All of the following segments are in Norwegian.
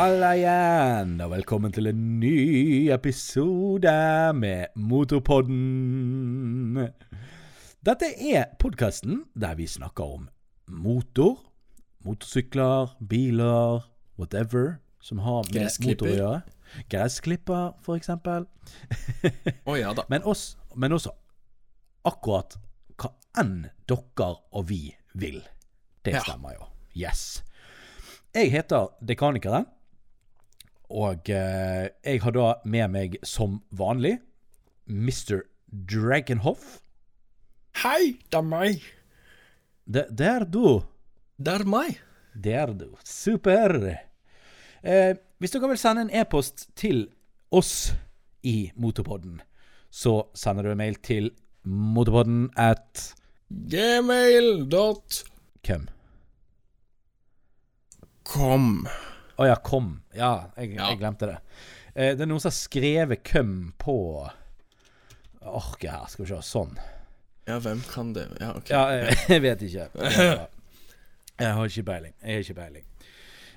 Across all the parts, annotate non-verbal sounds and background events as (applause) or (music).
Halla igjen, og velkommen til en ny episode med Motorpodden. Dette er podkasten der vi snakker om motor, motorsykler, biler, whatever som har med motor å gjøre. Gressklipper, for eksempel. (laughs) Å ja da. Men, også, men også akkurat hva enn dere og vi vil. Det stemmer jo. Yes. Jeg heter Dekanikeren, og eh, jeg har da med meg som vanlig Mr. Dragonhoff. Hei, det er meg. Det, det er du. Det er meg. Det er du. Super. Eh, hvis dere vil sende en e-post til oss i Motorpodden, så sender du en mail til motorpodden at Gmail.com. Køm. Å ja, kom. Ja, jeg, Ja. jeg glemte det. Eh, det er noen som har skrevet køm på Orket her, skal vi se. Sånn. Ja, hvem kan det Ja, ok. Ja, jeg, (laughs) (laughs) jeg vet ikke. Jeg har ikke peiling. Jeg har ikke peiling.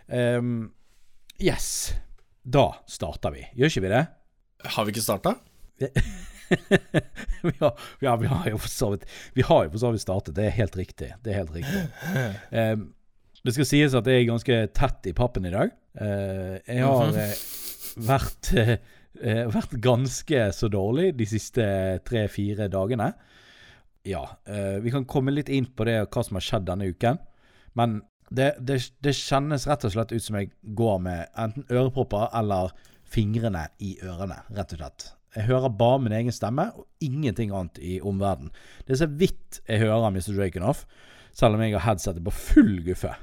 Um, yes. Da starter vi. Gjør ikke vi det? Har vi ikke starta? (laughs) vi, har, ja, vi har jo for så vidt Vi har jo for så vidt startet. Det er helt riktig. Det er helt riktig. Ehm, det skal sies at jeg er ganske tett i pappen i dag. Eh, jeg har Mhm. eh, vært eh, vært ganske så dårlig de siste tre-fire dagene. Ja, vi kan komme litt inn på det hva som har skjedd denne uken. Men det, det, det kjennes rett og slett ut som jeg går med enten ørepropper eller fingrene i ørene, rett og slett. Jeg hører bare min egen stemme og ingenting annet i omverdenen. Det er så vidt jeg hører Mr. Drakenhoff, selv om jeg har headsetet på full guffe.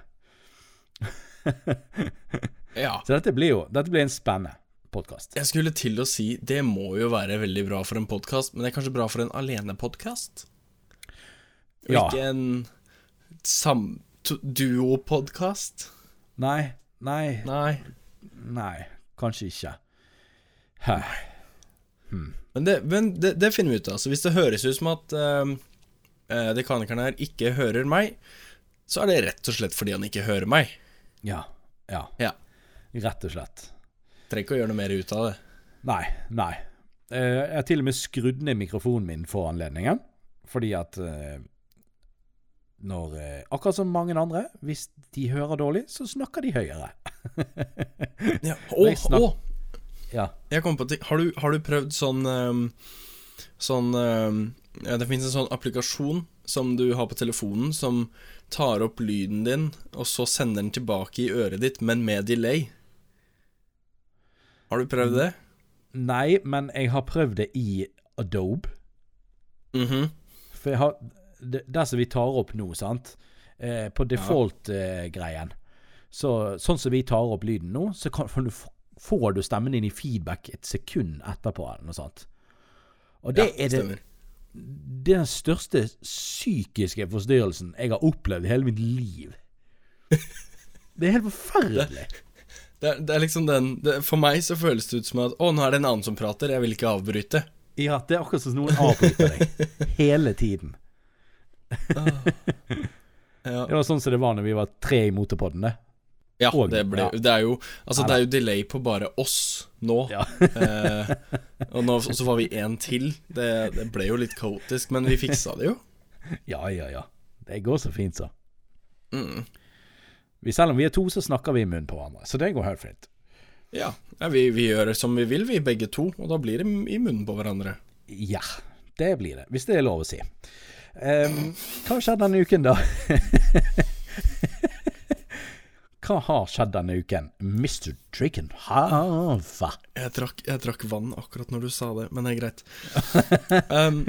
(laughs) Ja. Så dette blir jo dette blir en spennende podkast. Jeg skulle til å si det må jo være veldig bra for en podkast, men det er kanskje bra for en alenepodkast? Ja. ikke en sam... duopodkast? Nei, nei, Nei. nei. Kanskje ikke. Hæ. Men, det, men det, det finner vi ut av. Så hvis det høres ut som at uh, dekanikeren her ikke hører meg, så er det rett og slett fordi han ikke hører meg. Ja. Ja. Ja. Rett og slett. Trenger ikke å gjøre noe mer ut av det. Nei, nei. Eh, jeg har til og med skrudd ned mikrofonen min for anledningen. Fordi at eh, når eh, Akkurat som mange andre, hvis de hører dårlig, så snakker de høyere. (laughs) Ja. Jeg snak- å, Ja. Jeg kom på ting. Har du, har du prøvd sånn um, Sånn um, ja, Det finnes en sånn applikasjon som du har på telefonen, som tar opp lyden din, og så sender den tilbake i øret ditt, men med delay. Har du prøvd det? Nei, men jeg har prøvd det i Adobe. Mhm. For jeg har det, Der som vi tar opp nå, sant. Eh, på default-greien. så sånn som vi tar opp lyden nå, så kan, du, får du stemmen din i feedback et sekund etterpå, eller noe sånt. Og det ja, er det, det den største psykiske forstyrrelsen jeg har opplevd i hele mitt liv. Det er helt forferdelig. Det, det er liksom den det, For meg så føles det ut som at Å, nå er det en annen som prater, jeg vil ikke avbryte. Ja, det er akkurat som noen avbryter deg hele tiden. Ja, Det var sånn som det var når vi var tre i motorpodden, det. Ja det, ble, ja. det er jo Altså, det er jo delay på bare oss nå. Ja. (laughs) eh, og nå, så var vi én til. Det, det ble jo litt kaotisk, men vi fiksa det jo. Ja, ja, ja. Det går så fint, så. Mm. Vi, selv om vi er to, så snakker vi i munnen på hverandre. Så det går helt fint. Ja, ja vi, vi gjør som vi vil, vi begge to, og da blir det i munnen på hverandre. Ja, det blir det. Hvis det er lov å si. Um, hva skjedde denne uken, da? (laughs) hva har skjedd denne uken, Mr. Draken? Hava. Jeg trakk, jeg trakk vann akkurat når du sa det, men det er greit. (laughs) Um,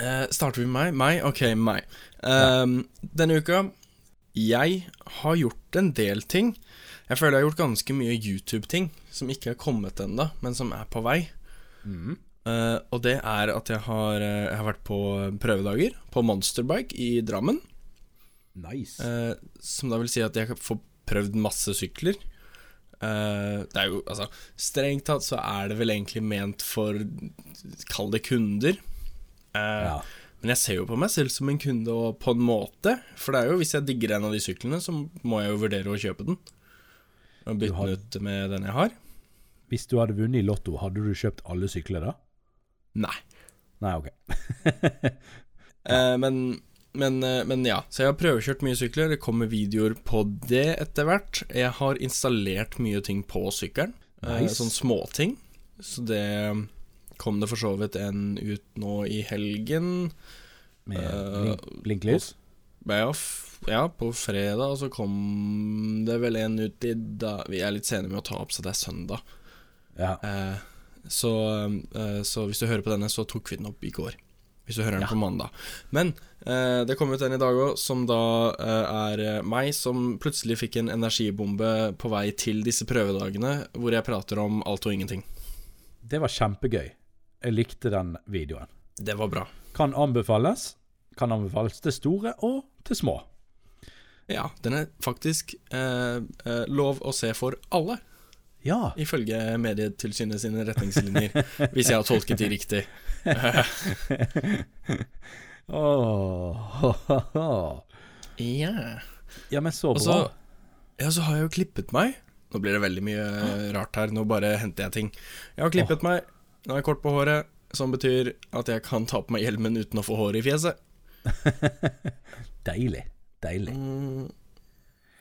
uh, starter vi med meg? Meg? Ok, meg. Um, Denne uka Jeg har gjort en del ting. Jeg føler jeg har gjort ganske mye YouTube-ting som ikke er kommet ennå, men som er på vei. Eh, og det er at jeg har, eh, jeg har vært på prøvedager på Monsterbike i Drammen. Nice. Eh, som da vil si at jeg får prøvd masse sykler. Eh, det er jo, altså Strengt tatt så er det vel egentlig ment for Kall det kunder. Eh, Ja. Men jeg ser jo på meg selv som en kunde og på en måte. For det er jo hvis jeg digger en av de syklene, så må jeg jo vurdere å kjøpe den. Og bytte den ut med den jeg har? Hvis du hadde vunnet i Lotto, hadde du kjøpt alle sykler da? Nei. Nei, ok. (laughs) Eh, men, men, eh, men ja, så jeg har prøvekjørt mye sykler. Det kommer videoer på det etter hvert. Jeg har installert mye ting på sykkelen. Eh, Nice. sånn småting. Så det kom det for så vidt en ut nå i helgen. Med uh, blinklys? Ja, ja, på fredag, og så kom det vel en ut i da Vi er litt sene med å ta opp, så det er søndag. Ja. Uh, så, uh, så hvis du hører på denne, så tok vi den opp i går. Hvis du hører den Ja. på mandag. Men eh, det kom ut en i dag òg, som da eh, er eh, meg som plutselig fikk en energibombe på vei til disse prøvedagene, hvor jeg prater om alt og ingenting. Det var kjempegøy. Jeg likte den videoen. Det var bra. Kan anbefales. Kan anbefales til store og til små. Ja, den er faktisk eh, eh, lov å se for alle, Ja. ifølge Medietilsynet sine retningslinjer. hvis jeg har tolket de riktig. Åh. Ja. Ja, men så bra. så, ja, så har jeg jo klippet meg. Nå blir det veldig mye rart her. Nå bare henter jeg ting. Jeg har klippet meg. Nå er jeg kort på håret, som betyr at jeg kan ta på meg hjelmen uten å få hår i fjeset. (laughs) Deilig. Deilig. Mm,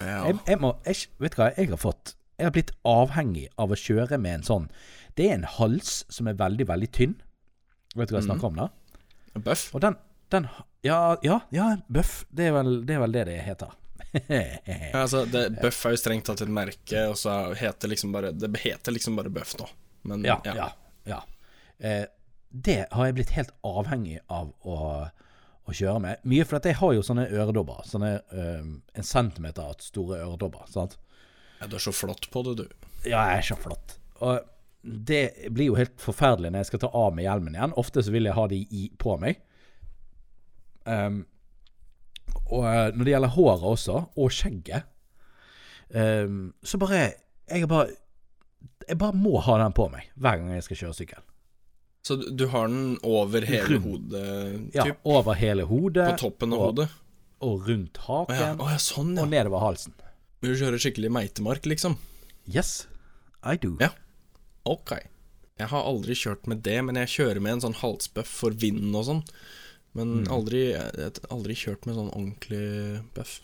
ja. Jeg, jeg må jeg, Vet du hva jeg har fått? Jeg har blitt avhengig av å kjøre med en sånn Det er en hals som er veldig, veldig tynn. Vet du hva jeg snakker om da? Bøff. Og den, den Ja, ja, ja bøff. Det er vel det, er vel det, det heter. (laughs) Ja, altså, det, Bøff er jo strengt tatt et merke, og så heter liksom bare Det heter liksom bare Bøff nå. Men ja, ja. ja. Eh, det har jeg blitt helt avhengig av å, å kjøre med. Mye fordi jeg har jo sånne øredobber. Sånne eh, en centimeter store øredobber. Sant? Ja, Du er så flott på det, du. Ja, jeg er så flott. Og det blir jo helt forferdelig når jeg skal ta av meg hjelmen igjen. Ofte så vil jeg ha de i, på meg. Um, og eh, når det gjelder håret også, og skjegget, um, så bare Jeg bare Jeg bare må ha den på meg hver gang jeg skal kjøre sykkel. Så du, har den over hele hodet, Ja, over hele hodet. På toppen av og, hodet? Og rundt Å ja. haken. Å ja, sånn, ja. Og nedover halsen. Du kjører skikkelig meitemark, liksom? Yes, I do. Ja. Ok. Jeg har aldri kjørt med det, men jeg kjører med en sånn halsbøff for vinden og sånn. Men aldri, aldri kjørt med sånn ordentlig bøff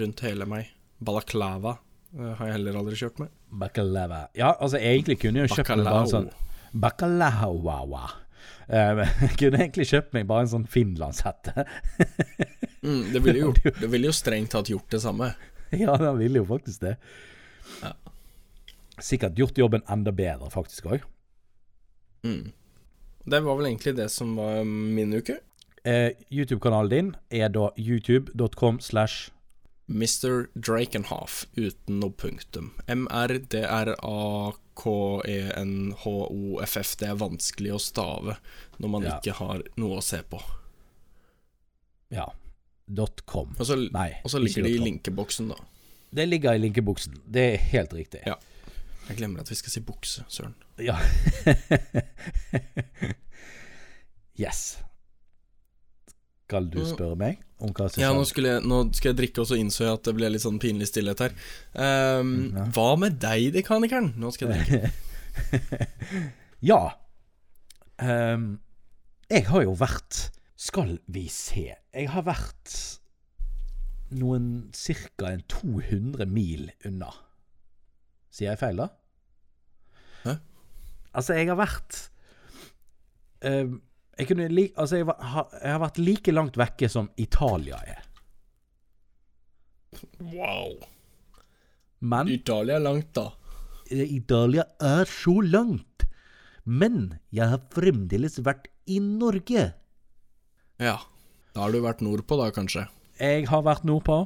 rundt hele meg. Balaklava eh, har jeg heller aldri kjørt med. Bacalava. Ja, altså egentlig kunne jeg jo kjøpt meg bare en sånn Bacalawawa. Um, (laughs) jeg kunne egentlig kjøpt meg bare en sånn finlandshette. Mm, det, ville jo, (laughs) det ville jo strengt tatt gjort det samme. ja, den ville jo faktisk det. Sikkert gjort jobben enda bedre, faktisk òg. Mm. Det var vel egentlig det som var min uke. Eh, YouTube-kanalen din er da youtube.com slash Mr. Drakenhoff uten noe punktum. M-r-d-r-a-k-e-n-h-o-f-f. Det er vanskelig å stave når man Ja. ikke har noe å se på. ja, dot .com. Og så, Nei, og så ligger det i linkeboksen, da. Det ligger i linkeboksen. Det er helt riktig. Ja. Jeg glemmer at vi skal si bukse, søren. Ja. (laughs) yes. Skal du spørre meg om hva som Ja, nå, skulle jeg, nå skal jeg drikke, og så innså jeg at det ble litt sånn pinlig stillhet her. Um, Ja. Hva med deg, dekanikeren? Nå skal jeg drikke. (laughs) ja. Um, jeg har jo vært Skal vi se Jeg har vært noen ca. 200 mil unna. Sier jeg feil, da? Hæ? Altså, jeg har vært uh, jeg, kunne li altså, jeg, var, jeg har vært like langt vekke som Italia er. Wow. Men Italia er langt, da. Italia er så langt. Men jeg har fremdeles vært i Norge. Ja. Da har du vært nordpå, da, kanskje? Jeg har vært nordpå.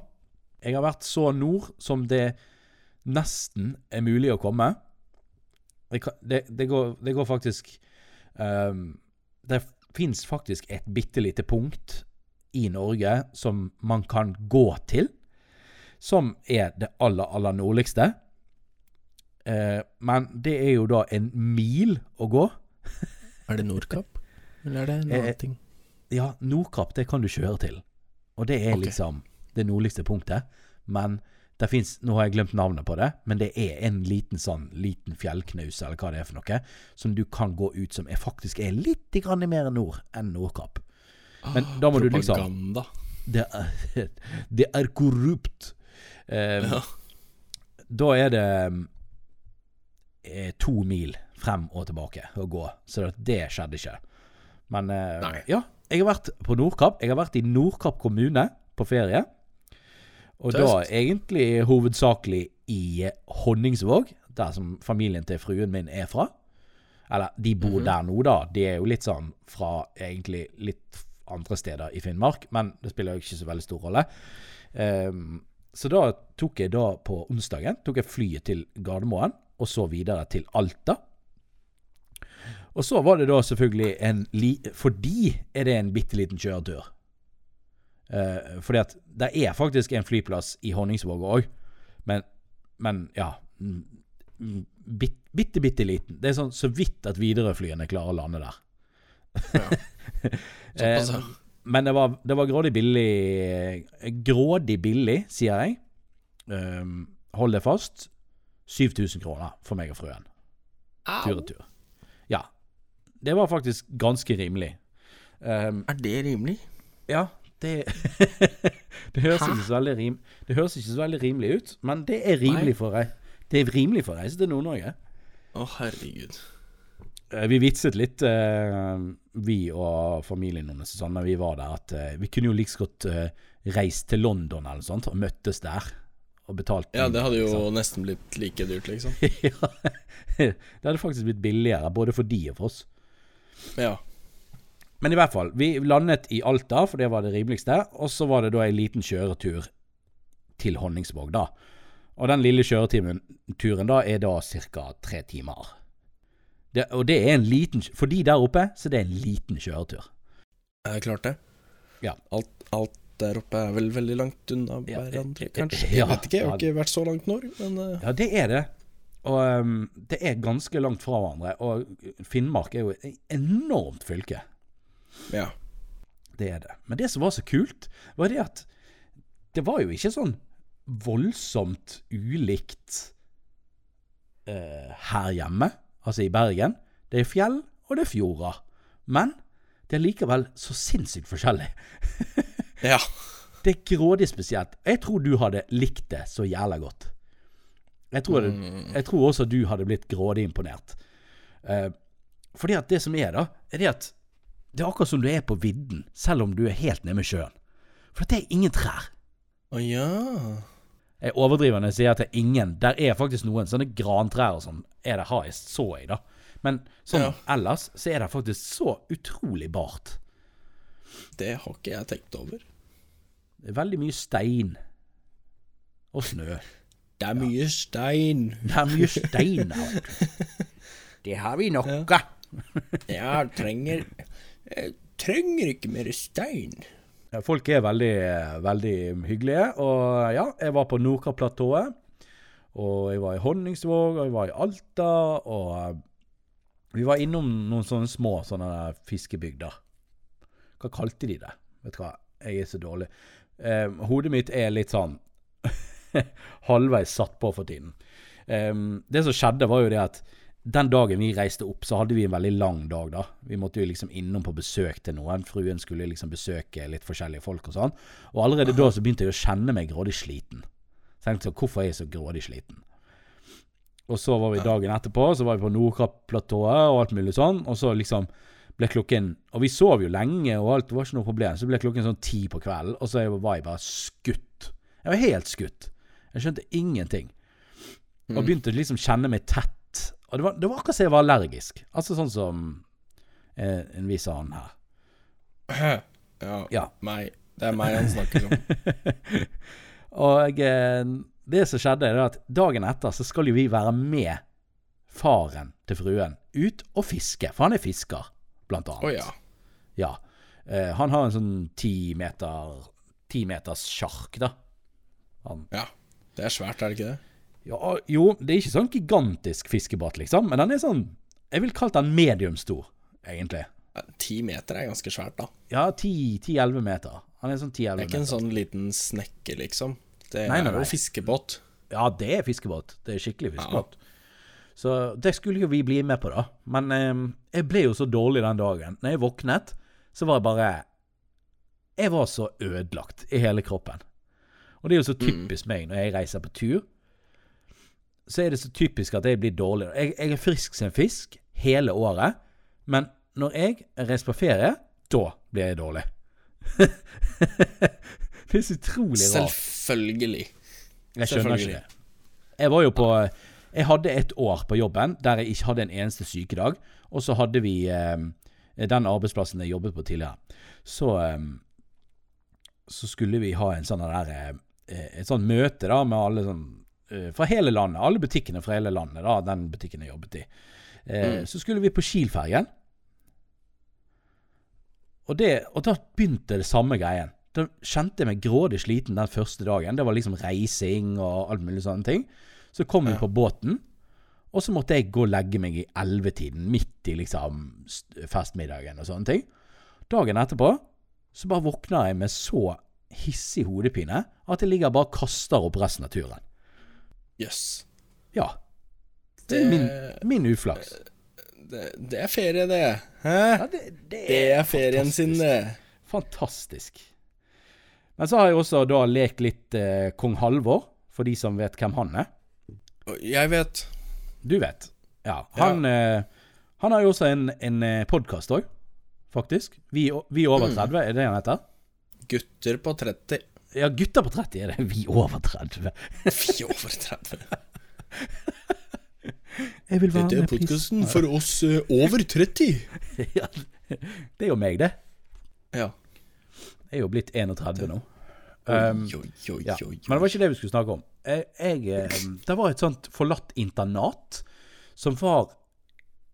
Jeg har vært så nord som det nesten er mulig å komme. Det, det, det, går, det går faktisk um, Det fins faktisk et bitte lite punkt i Norge som man kan gå til, som er det aller, aller nordligste. Uh, men det er jo da en mil å gå. Er det Nordkapp? Eller er det en Eh, annen ting? Ja, Nordkapp, det kan du kjøre til. Og det er okay. liksom det nordligste punktet. Men Det finnes, Nå har jeg glemt navnet på det, men det er en liten sånn liten fjellknaus, eller hva det er for noe, som du kan gå ut som er faktisk er litt grann mer nord enn Nordkapp. Men da må du liksom Propaganda. Det er, (laughs) det er korrupt. Um, Ja. Da er det er to mil frem og tilbake å gå, så det skjedde ikke. Men uh, ja, jeg har vært på Nordkapp. Jeg har vært i Nordkapp kommune på ferie. Og da egentlig hovedsakelig i Honningsvåg, der som familien til fruen min er fra. Eller, de bor der nå, da. De er jo litt sånn fra egentlig litt andre steder i Finnmark, men det spiller jo ikke så veldig stor rolle. Um, så da tok jeg da på onsdagen tok jeg flyet til Gardermoen, og så videre til Alta. Og så var det da selvfølgelig en li... For de er det en bitte liten kjøretur. Eh, fordi at det er faktisk en flyplass i Honningsvåg òg, men, men ja mm, mm, bit, Bitte, bitte liten. Det er sånn så vidt at Widerøe-flyene klarer å lande der. Ja. (laughs) Eh, men det var, det var grådig billig Grådig billig, sier jeg. Um, hold det fast. 7000 kroner for meg og frøen. Tur og tur. Ja. Det var faktisk ganske rimelig. Um, Er det rimelig? ja, det (laughs) Det høres rim, Det høres ikke så veldig rimelig ut, men det er rimelig for deg. Det er rimelig for å reise til Nord-Norge. Å, herregud. Eh, Vi vitset litt, eh, vi og familien hennes, sånn, når vi var der, at eh, vi kunne jo like godt reist til London eller sånt, og møttes der. Og betalt Ja, det hadde jo liksom. nesten blitt like dyrt, liksom. (laughs) ja. (laughs) Det hadde faktisk blitt billigere, både for de og for oss. Ja. Men i hvert fall, vi landet i Alta, for det var det rimeligste. Og så var det da en liten kjøretur til Honningsvåg, da. Og den lille kjøreturen da er da ca. tre timer. Det, og det er en liten For de der oppe, så det er en liten kjøretur. Er klart det? Ja. Alt, alt der oppe er vel veldig langt unna Ja, hverandre, eh, kanskje? (laughs) ja, Jeg vet ikke, jeg har ikke vært så langt nord, men eh, Ja, det er det. Og um, det er ganske langt fra hverandre. Og Finnmark er jo et enormt fylke. Ja. Det er det. Men det som var så kult, var det at det var jo ikke sånn voldsomt ulikt eh, her hjemme, altså i Bergen. Det er fjell, og det er fjorder. Men det er likevel så sinnssykt forskjellig. (laughs) Ja. Det er grådig spesielt. Jeg tror du hadde likt det så jævla godt. Jeg tror, det, jeg tror også du hadde blitt grådig imponert. Eh, fordi at det som er, da, er det at det er akkurat som du er på vidden, selv om du er helt nede med sjøen. For det er ingen trær. Å ja. Jeg overdriver når jeg sier at det er ingen. Der er faktisk noen sånne grantrær og sånn. Er det highest, så jeg, da. Men sånn Ja. ellers så er det faktisk så utrolig bart. Det har ikke jeg tenkt over. Det er veldig mye stein. Og snø. Det er mye stein. Det er mye stein her. (laughs) Det har vi nok av. Jeg trenger Jeg trenger ikke mer stein. Folk er veldig, veldig hyggelige. Og ja, jeg var på Nordkapp-platået. Og jeg var i Honningsvåg, og jeg var i Alta, og eh, vi var innom noen sånne små sånne fiskebygder. Hva kalte de det? Vet du hva, jeg er så dårlig. Eh, hodet mitt er litt sånn (laughs) halvveis satt på for tiden. Eh, det som skjedde, var jo det at den dagen vi reiste opp, så hadde vi en veldig lang dag, da. Vi måtte jo liksom innom på besøk til noen. Fruen skulle liksom besøke litt forskjellige folk og sånn. Og allerede da så begynte jeg å kjenne meg grådig sliten. Så tenkte så, hvorfor er jeg så grådig sliten? Og så var vi dagen etterpå, så var vi på Nordkapp-platået og alt mulig sånn. Og så liksom ble klokken Og vi sov jo lenge, og alt det var ikke noe problem. Så ble klokken sånn ti på kvelden, og så var jeg bare skutt. Jeg var helt skutt. Jeg skjønte ingenting. Og begynte liksom kjenne meg tett. Og det var, det var akkurat som jeg var allergisk. Altså sånn som eh, en viss annen her. (laughs) Ja, Ja. meg. Det er meg han snakker om. (laughs) Og eh, det som skjedde, er at dagen etter så skal jo vi være med faren til fruen ut og fiske. For han er fisker, blant annet. annet. ja. Ja. Eh, han har en sånn ti meter Ti meters sjark, da. Han, Ja. Det er svært, er det ikke det? Ja, jo, det er ikke sånn gigantisk fiskebåt, liksom, men den er sånn Jeg vil kalt den medium stor, egentlig. Ja, Ti meter er ganske svært, da. Ja, 10-11 meter. Han er sånn 10-11 Det er ikke en sånn liten snekke, liksom. Det Nei, nei, er jo fiskebåt. Ja, det er fiskebåt. Det er skikkelig fiskebåt. Så det skulle jo vi bli med på, da. Men eh, jeg ble jo så dårlig den dagen. Når jeg våknet, så var jeg bare Jeg var så ødelagt i hele kroppen. Og det er jo så typisk meg når jeg reiser på tur. Så er det så typisk at jeg blir dårlig. Jeg, jeg er frisk som en fisk hele året, men når jeg reiser på ferie, da blir jeg dårlig. (laughs) det er så utrolig rart. Selvfølgelig. Jeg skjønner ikke det. Jeg var jo på Jeg hadde et år på jobben der jeg ikke hadde en eneste sykedag. Og så hadde vi eh, den arbeidsplassen jeg jobbet på tidligere. Så eh, Så skulle vi ha en sånn der eh, Et sånt møte da med alle sånn eh, Fra hele landet. Alle butikkene fra hele landet, da. Den butikken jeg jobbet i. Eh, Så skulle vi på Kiel-fergen. Og, og da begynte det samme greien. Da kjente jeg meg grådig sliten den første dagen. Det var liksom reising og alt mulig sånne ting. Så kom vi Ja. på båten, og så måtte jeg gå og legge meg i ellevetiden, midt i liksom festmiddagen og sånne ting. Dagen etterpå så bare våkner jeg med så hissig hodepine at jeg ligger og bare kaster opp resten av turen. Jøss. Ja. Det er min, min uflaks. Det, det er ferie, det. Hæ? Ja, det, det Det er ferien sin, det. Fantastisk. Men så har jeg også da lekt litt eh, kong Halvor, for de som vet hvem han er. Jeg vet. Du vet. Ja. Han, Eh, han har jo også en, en podkast òg, faktisk. Vi, vi over (clears throat) 30, er det han heter? Gutter på 30. Ja, gutter på 30 er det. Vi over 30. Vi over 30. (laughs) Jeg vil være Dette er podkasten for oss eh, over 30. (laughs) ja, det er jo meg, det. Ja. Jeg er jo blitt 31 nå. Um, oi, oi, oi, Ja. Men det var ikke det vi skulle snakke om. Jeg, jeg, eh, det var et sånt forlatt internat som var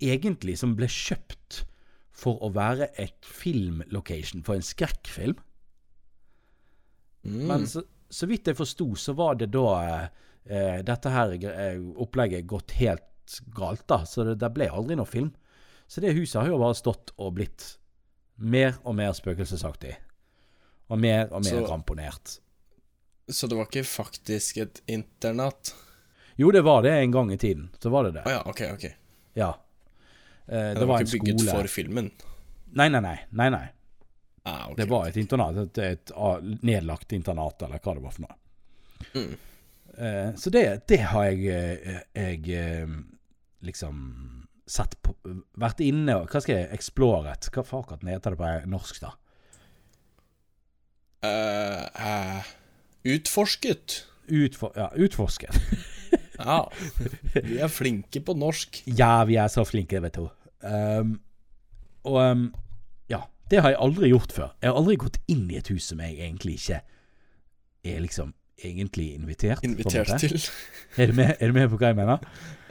egentlig Som ble kjøpt for å være et filmlocation for en skrekkfilm. Mm. Men så, så vidt jeg forsto, så var det da eh, dette her eh, opplegget gått helt galt, da. Så det, det ble aldri noe film. Så det huset har jo bare stått og blitt mer og mer spøkelsesaktig. Og mer og mer Så- ramponert. Så det var ikke faktisk et internat? Jo, det var det en gang i tiden. Så var det det. Å ja, ok, ok. Ja. Eh, Det, det, var, var ikke bygget skole for filmen? Nei, nei, nei. nei, nei. Ah, okay. Det var et internat. Et, et, nedlagt internat, eller hva det var for noe. Mm. Eh, så det, det har jeg, eh, jeg eh, liksom sett på Vært inne og Hva skal jeg Exploret? Hva faen heter det på norsk, da? Uh, uh, utforsket. Utfor, ja, utforsket. (laughs) Ja. Vi er flinke på norsk. ja, vi er så flinke, vet du. Um, og um, det har jeg aldri gjort før. Jeg har aldri gått inn i et hus som jeg egentlig ikke er liksom egentlig invitert. Invitert til. (laughs) Er du med, er du med på hva jeg mener?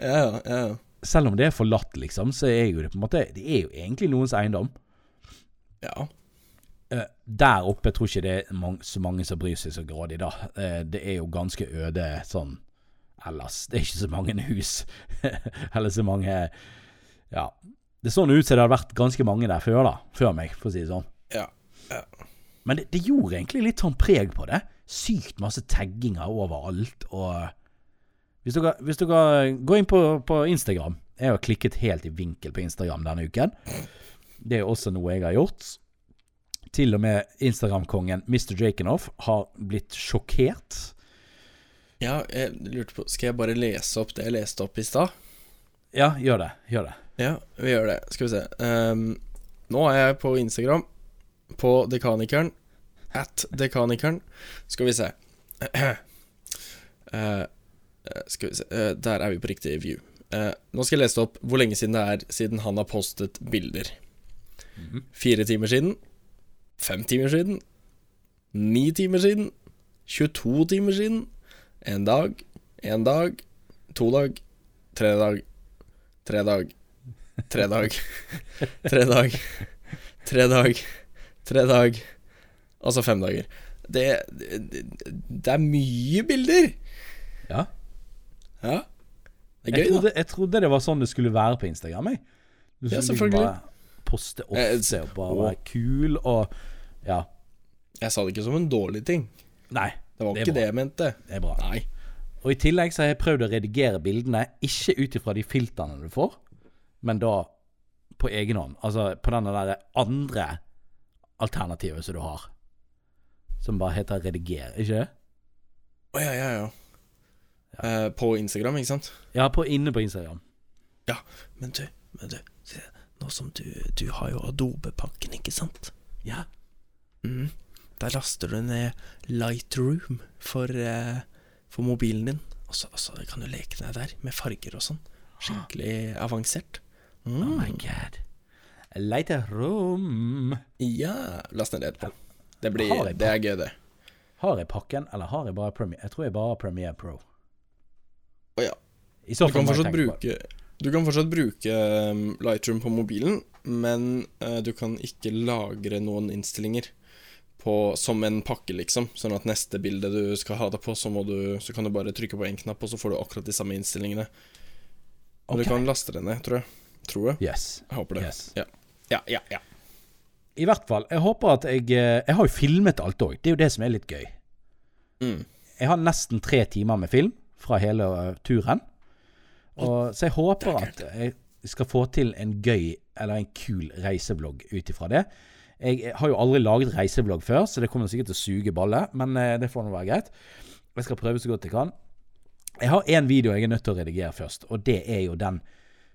Ja, ja, ja. Selv om det er forlatt, liksom, så er jo det på en måte Det er jo egentlig noens eiendom. Ja. Eh, der oppe tror ikke det er så mange som bryr seg så grådig, da. Eh, det er jo ganske øde sånn ellers. Det er ikke så mange (laughs) hus. Eller så mange Ja. Det så sånn ut som det hadde vært ganske mange der før, da. Før meg, for å si det sånn. Ja. ja. Men det, det gjorde egentlig litt sånn preg på det. Sykt masse tagginger overalt, og Hvis dere, hvis dere går inn på, på Instagram Jeg har klikket helt i vinkel på Instagram denne uken. Det er også noe jeg har gjort. Til og med Instagram-kongen Mr. Jakenoff har blitt sjokkert. Ja, jeg lurte på Skal jeg bare lese opp det jeg leste opp i stad? Ja, gjør det. Gjør det. Ja, vi gjør det. Skal vi se. Um, nå er jeg på Instagram, på Dekanikeren. At Dekanikeren. Skal vi se. Uh, (clears throat) skal vi se uh, Der er vi på riktig view. Uh, nå skal jeg lese opp hvor lenge siden det er siden han har postet bilder. Fire timer siden. Fem timer siden. Ni timer siden. 22 timer siden. En dag. En dag. To dag. Tre dag. Tre dag. Tre dag. Tre dag. Tre dag. Tre dag. Altså fem dager. Det, det, det er mye bilder! Ja. Ja. Det er Jeg gøy, da. jeg trodde det var sånn det skulle være på Instagram. Jeg. Du Ja, skulle selvfølgelig. Bare poste Eh, ofte og bare være kul og Ja. Jeg sa det ikke som en dårlig ting. Nei, Det var Det ikke bra. det jeg mente. Det er bra. Nei. Og i tillegg så har jeg prøvd å redigere bildene, ikke ut ifra de filtrene du får, men da på egen hånd. Altså på den der andre alternativet som du har. Som bare heter rediger, ikke det? Å ja, ja, ja. Eh, på Instagram, ikke sant? Ja, på, inne på Instagram. Ja, men du, men du se, Nå som du, du har jo Adobe-pakken, ikke sant? Ja. Mm. Der laster du ned Lightroom for, eh, for mobilen din. Og så, og så kan du leke deg der med farger og sånn. Skikkelig avansert. Mm. Oh my god. Lighterroom. Ja, last ned det etterpå. Det, blir, det er gøy, det. Har jeg pakken, eller har jeg bare Premiere? Jeg tror jeg bare har Premiere Pro. Å ja. I så Du fall kan må jeg tenke på- bruke Du kan fortsatt bruke um, Lightroom på mobilen, men uh, du kan ikke lagre noen innstillinger på, som en pakke, liksom. Sånn at neste bilde du skal ha det på, så, må du, så kan du bare trykke på én knapp, og så får du akkurat de samme innstillingene. Og okay. du kan laste det ned, tror jeg. Tror jeg. Yes. Jeg håper det. yes. Ja, ja, ja. ja. I hvert fall. Jeg håper at jeg eh, Jeg har jo filmet alt òg. Det er jo det som er litt gøy. Mm. Jeg har nesten tre timer med film fra hele eh, turen. Og, så jeg håper at jeg skal få til en gøy eller en kul reiseblogg ut ifra det. Jeg har jo aldri laget reiseblogg før, så det kommer sikkert til å suge ballet men eh, det får nå være greit. Jeg skal prøve så godt jeg kan. Jeg har én video jeg er nødt til å redigere først, og det er jo den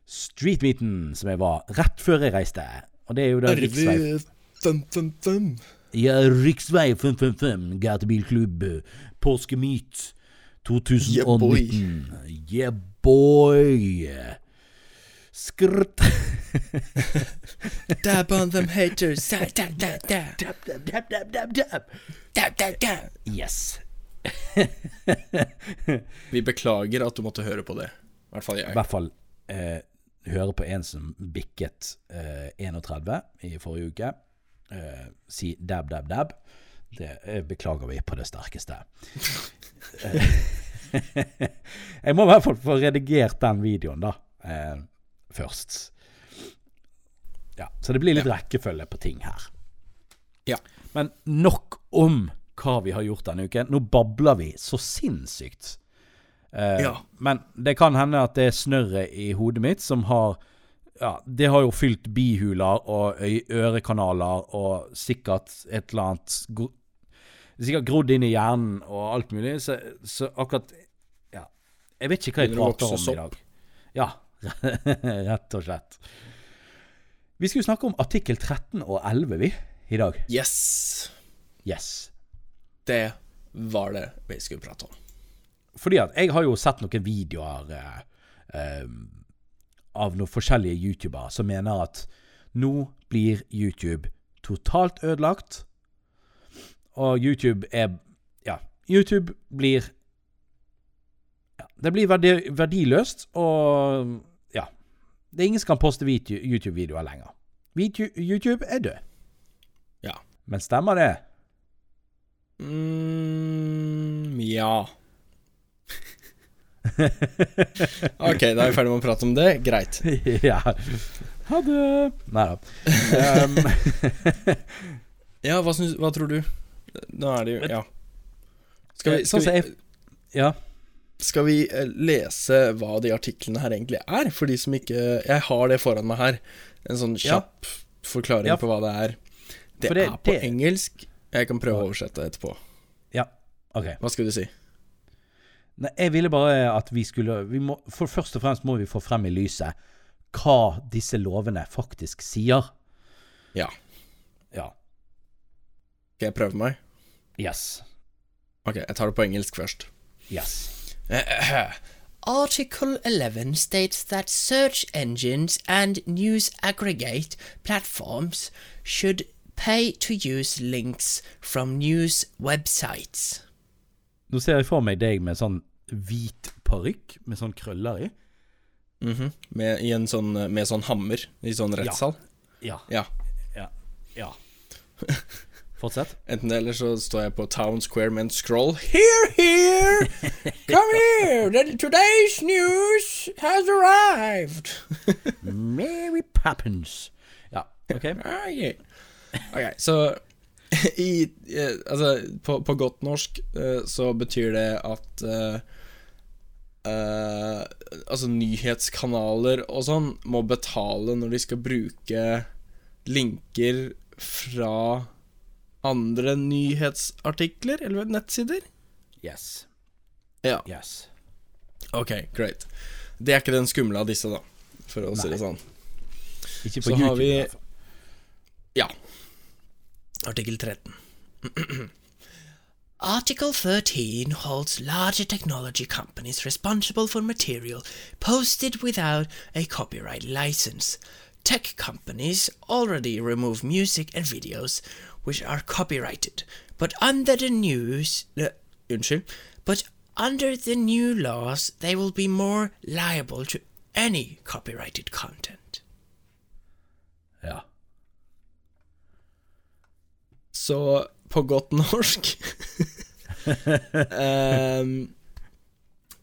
streetmeeten som jeg var rett før jeg reiste. Og det er jo da riksvei ja, Riksvei 555, gatebilklubb, påskemyt 2019. Yeah, boy. Skrt (laughs) Dab on them haters. (laughs) Dab, dab, dab, dab. Dab, dab, dab, dab, dab, dab. dab, dab. da. Yes. (laughs) Vi beklager at du måtte høre på det. I hvert fall I jeg. hvert fall eh, høre på en som bikket eh, 31 i forrige uke. Eh, si dab, dab, dab. Det beklager vi på det sterkeste. Eh, (laughs) jeg må i hvert fall få redigert den videoen, da. Eh, først. Ja, så det blir litt rekkefølge på ting her. Ja. Men nok om hva vi har gjort denne uken. Nå babler vi så sinnssykt. Eh, Ja. Men det kan hende at det er snørret i hodet mitt som har Ja, det har jo fylt bihuler og ørekanaler og sikkert et eller annet Sikkert grodd inn i hjernen og alt mulig, så, så akkurat Ja. Jeg vet ikke hva jeg prater om i dag. Ja, (laughs) rett og slett. Vi skulle snakke om artikkel 13 og 11, vi, i dag. Yes. Yes. Det var det vi skulle prate om. Fordi at jeg har jo sett noen videoer eh, eh, av noen forskjellige youtubere som mener at nå blir YouTube totalt ødelagt. Og YouTube er Ja, YouTube blir ja, Det blir verdi, verdiløst, og ja. Det er ingen som kan poste YouTube-videoer lenger. YouTube er død. Ja. Men stemmer det? mm, Ja. (laughs) Ok, da er vi ferdig med å prate om det. Greit. (laughs) ja. Ha det. Nei da. (laughs) Um, Ja, hva, synes, hva tror du? Nå er det jo Ja. Skal vi, Sånn skal vi, Ja. skal vi eh, lese hva de artiklene her egentlig er? For de som ikke Jeg har det foran meg her. En sånn Ja. kjapp forklaring Ja. på hva det er. Det, det- er på det- engelsk. Jeg kan prøve å oversette etterpå. Ja. OK. Hva skulle du si? Nei, jeg ville bare at vi skulle vi må, For først og fremst må vi få frem i lyset hva disse lovene faktisk sier. Ja. Ja. Skal jeg prøve meg? Yes. Ok, jeg tar det på engelsk først. Yes. (clears throat) Article 11 states that search engines and news aggregate platforms should pay to use links from news websites. Nå ser jeg for meg deg med sånn hvit parykk med sånn krøller i. Mhm. med, i sånn, med sånn hammer i sånn rettssal. Ja. Ja. Ja. ja. Fortsett. (laughs) Enten det, eller så står jeg på Town Square med en scroll. Here, here! Come here! The, today's news has arrived! (laughs) Mary Poppins. Ja, OK. okay. okay Ok, så (laughs) I, eh, altså, på, på godt norsk eh, så betyr det at eh, eh, Altså, nyhetskanaler og sånn må betale når de skal bruke linker fra andre nyhetsartikler eller nettsider. Yes. Ja. Yes. Ok, great. Det er ikke den skumle av disse, da, for å si det sånn. Ikke Så på har YouTube. vi- i hvert fall. Ja. Artikkel 13. (clears throat) Article 13 holds larger technology companies responsible for material posted without a copyright license. Tech companies already remove music and videos which are copyrighted, but under the news, uh, but under the new laws, they will be more liable to any copyrighted content. Ja. Så på godt norsk um,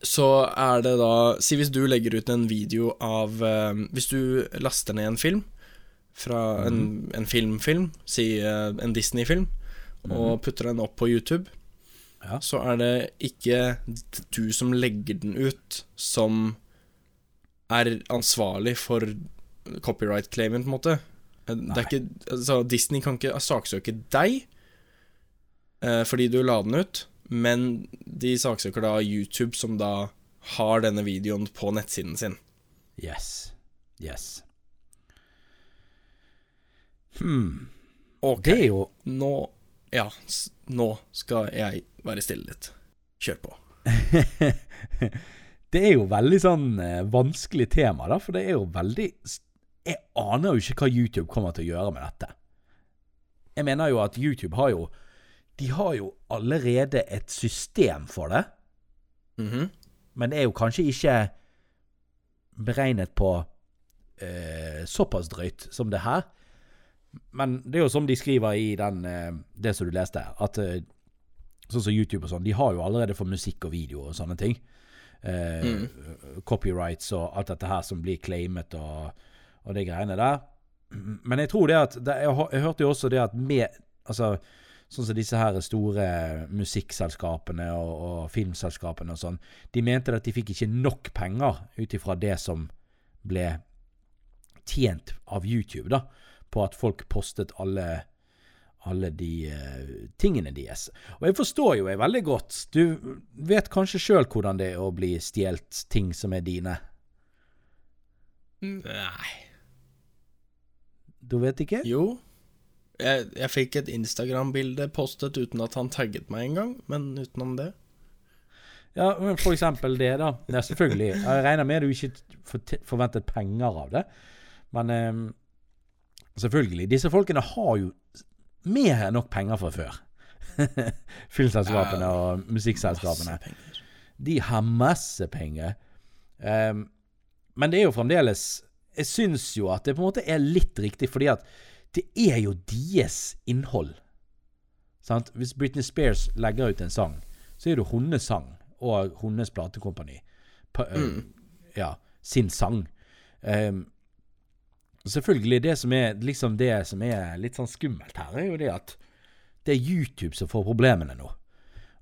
Så er det da Si hvis du legger ut en video av um, Hvis du laster ned en film fra en, en filmfilm, si uh, en Disney-film, og putter den opp på YouTube, Ja. så er det ikke du som legger den ut, som er ansvarlig for copyright-claimen, på en måte. Det er ikke, altså, Disney kan ikke saksøke deg eh, fordi du la den ut, men de saksøker da YouTube, som da har denne videoen på nettsiden sin. Yes. Yes. Hmm. Ok, Det er jo nå Ja, nå skal jeg være stille litt. Kjør på. (laughs) Det er jo veldig sånn eh, vanskelig tema, da, for det er jo veldig Jeg aner jo ikke hva YouTube kommer til å gjøre med dette. Jeg mener jo at YouTube har jo De har jo allerede et system for det, Mhm. men det er jo kanskje ikke beregnet på eh, såpass drøyt som det her. Men det er jo som de skriver i den, eh, det som du leste, at eh, sånn som YouTube og sånn, de har jo allerede for musikk og video og sånne ting. Eh, Copyrights og alt dette her som blir claimet og, og de greiene der. Men jeg tror det at det, jeg, jeg hørte jo også det at med Altså sånn som disse her store musikkselskapene og, og filmselskapene og sånn, de mente at de fikk ikke nok penger ut ifra det som ble tjent av YouTube, da, på at folk postet alle alle de uh, tingene deres. Og jeg forstår jo jeg veldig godt. Du vet kanskje sjøl hvordan det er å bli stjålet ting som er dine. Nei Du vet ikke? Jo. Jeg, jeg fikk et Instagram-bilde postet uten at han tagget meg engang, men utenom det Ja, men for eksempel det, da. Ja, selvfølgelig. Jeg regner med du ikke forventet penger av det, men eh, selvfølgelig. Disse folkene har jo mer enn nok penger fra før. (laughs) Filmselskapene og musikkselskapene. De har masse penger. Um, men det er jo fremdeles Jeg syns jo at det på en måte er litt riktig, fordi at det er jo deres innhold. Sant? Hvis Britney Spears legger ut en sang, så er det hennes sang og hennes platekompani. Pa- øh, Ja, sin sang. Um, selvfølgelig, det som er liksom det som er litt sånn skummelt her, er jo det at det er YouTube som får problemene nå.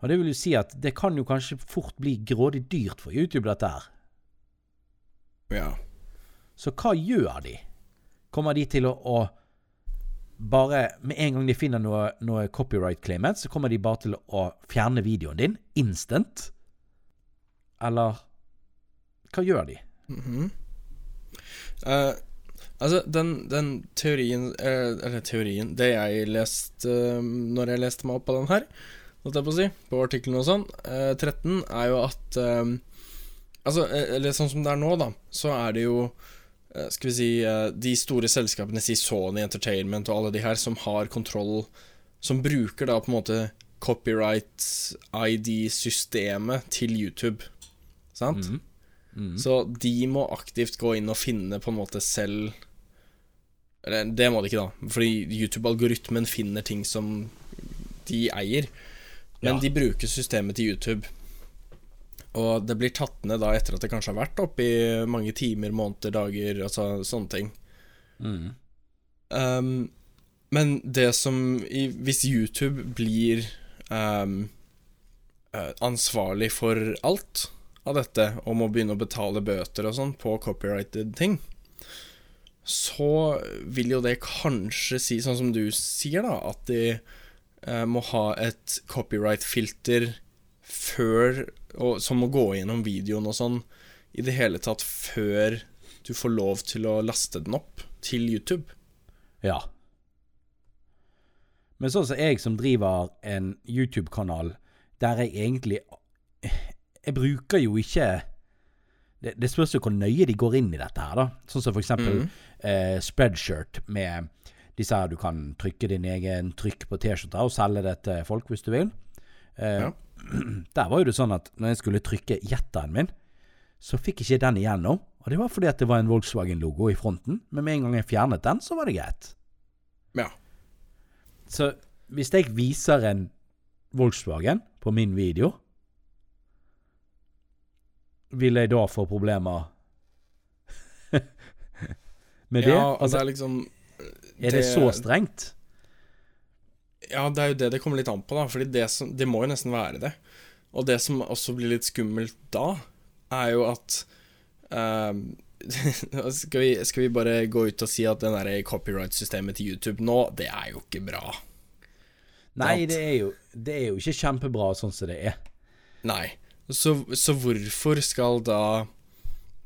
Og det vil jo si at det kan jo kanskje fort bli grådig dyrt for YouTube, dette her. Ja. Så hva gjør de? Kommer de til å, å bare Med en gang de finner noe, noe copyright claimant, så kommer de bare til å fjerne videoen din instant? Eller hva gjør de? Mm -hmm. uh, altså, den, den teorien uh, Eller teorien Det jeg leste uh, når jeg leste meg opp på den her, holdt jeg på å si, på artikkelen og sånn, uh, 13, er jo at eh, Altså, eh, eller sånn som det er nå, da, så er det jo eh, Skal vi si eh, De store selskapene, si Sony Entertainment og alle de her, som har kontroll Som bruker da på en måte copyright ID-systemet til YouTube. Sant? Så de må aktivt gå inn og finne på en måte selv Eller det må de ikke, da, fordi YouTube-algoritmen finner ting som de eier. Men Ja. de bruker systemet til YouTube. Og det blir tatt ned da etter at det kanskje har vært oppe i mange timer, måneder, dager, altså sånne ting. Mm. Um, Men det som i, Hvis YouTube blir ehm, eh, ansvarlig for alt av dette, og må begynne å betale bøter og sånn på copyrighted ting, så vil jo det kanskje si, sånn som du sier, da, at de eh, må ha et copyright-filter før og, Som å gå gjennom videoen og sånn i det hele tatt før du får lov til å laste den opp til YouTube. Ja. Men sånn som jeg som driver en YouTube-kanal der jeg egentlig Jeg bruker jo ikke det, det spørs jo hvor nøye de går inn i dette her, da. Sånn som for eksempel Mhm. eh, Spreadshirt med disse her du kan trykke din egen trykk på T-skjorter og selge det til folk hvis du vil. Eh, Ja. (clears throat) Der var jo det sånn at når jeg skulle trykke jetteren min, så fikk ikke den igjennom. Og det var fordi at det var en Volkswagen-logo i fronten. Men med en gang jeg fjernet den, så var det greit. Ja. Så hvis jeg viser en Volkswagen på min video, vil jeg da få problemer (laughs) med det? Ja, altså, det er liksom er det så strengt? Ja, det er jo det det kommer litt an på, da. Fordi det, som, det må jo nesten være det. Og det som også blir litt skummelt da, er jo at ehm, (laughs) skal, vi, skal vi bare gå ut og si at det der copyright-systemet til YouTube nå, det er jo ikke bra. Nei, det er, jo, det er jo ikke kjempebra sånn som det er. Nei. Så, så hvorfor skal da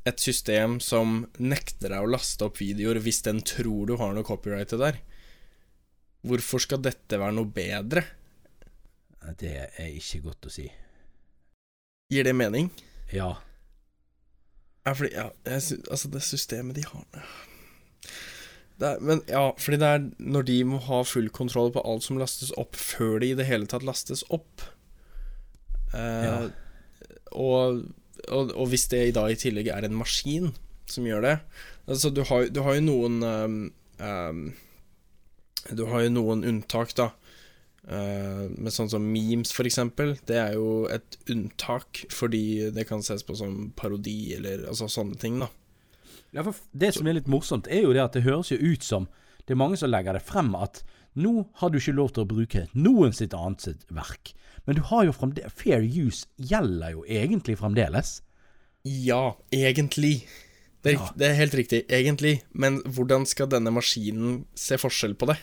et system som nekter deg å laste opp videoer hvis den tror du har noe copyrightet der, hvorfor skal dette være noe bedre? Det er ikke godt å si. Gir det mening? Ja. Ja, fordi ja, jeg Altså, det systemet de har det er, Men ja, fordi det er når de må ha full kontroll på alt som lastes opp, før de i det hele tatt lastes opp eh, Ja. og, og, og hvis det i dag i tillegg er en maskin som gjør det Altså, du har, du har jo noen um, ehm, Du har jo noen unntak, da. Eh, med sånn som memes, for eksempel. Det er jo et unntak fordi det kan ses på som parodi, eller altså sånne ting, da. Ja, for Det som er litt morsomt, er jo det at det høres jo ut som det er mange som legger det frem at nå har du ikke lov til å bruke noen sitt annet sitt verk. Men du har jo fremdeles Fair use gjelder jo egentlig fremdeles. Ja, egentlig. Det er, Ja. det er helt riktig, egentlig. Men hvordan skal denne maskinen se forskjell på det?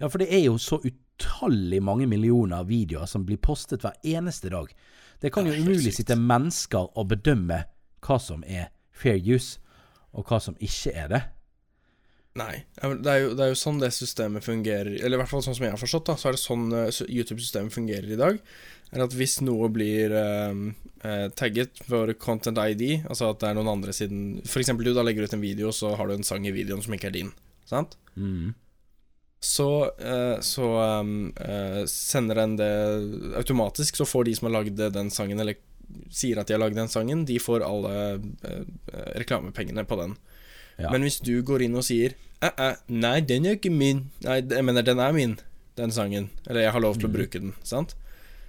Ja, for det er jo så utallig mange millioner videoer som blir postet hver eneste dag. Det kan jo umulig sitte mennesker og bedømme hva som er fair use, og hva som ikke er det. Nei. Det er, jo, det er jo sånn det systemet fungerer Eller i hvert fall sånn som jeg har forstått, da Så er det sånn eh, YouTube-systemet fungerer i dag. Er at hvis noe blir eh, eh, tagget for content ID, altså at det er noen andre siden eksempel du da legger ut en video, så har du en sang i videoen som ikke er din. Sant? Mm. Så, eh, så um, eh, sender den det automatisk, så får de som har lagd den sangen, eller sier at de har lagd den sangen, de får alle eh, reklamepengene på den. Ja. Men hvis du går inn og sier æ, Nei, den er ikke min. Nei, jeg mener, den er min, den sangen. Eller jeg har lov til å bruke den. Sant?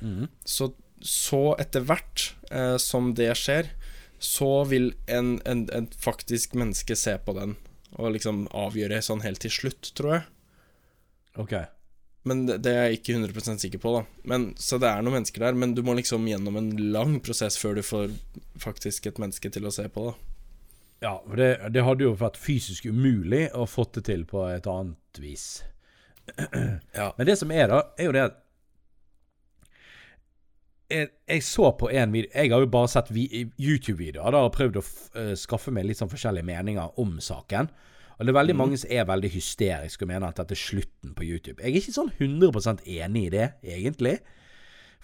Mm. Så, så etter hvert uh, som det skjer, så vil en, en, en faktisk menneske se på den og liksom avgjøre sånn helt til slutt, tror jeg. Ok. Men det, det er jeg ikke 100% sikker på, da. Men, så det er noen mennesker der, men du må liksom gjennom en lang prosess før du får faktisk et menneske til å se på, da. Ja, for det, det hadde jo vært fysisk umulig å fått det til på et annet vis. Ja. Men det som er, da, er jo det at jeg, jeg så på en video Jeg har jo bare sett vi- YouTube-videoer da, og prøvd å eh, skaffe meg litt sånn forskjellige meninger om saken. Og det er veldig mange som er veldig hysteriske og mener at dette er slutten på YouTube. Jeg er ikke sånn 100% enig i det, egentlig.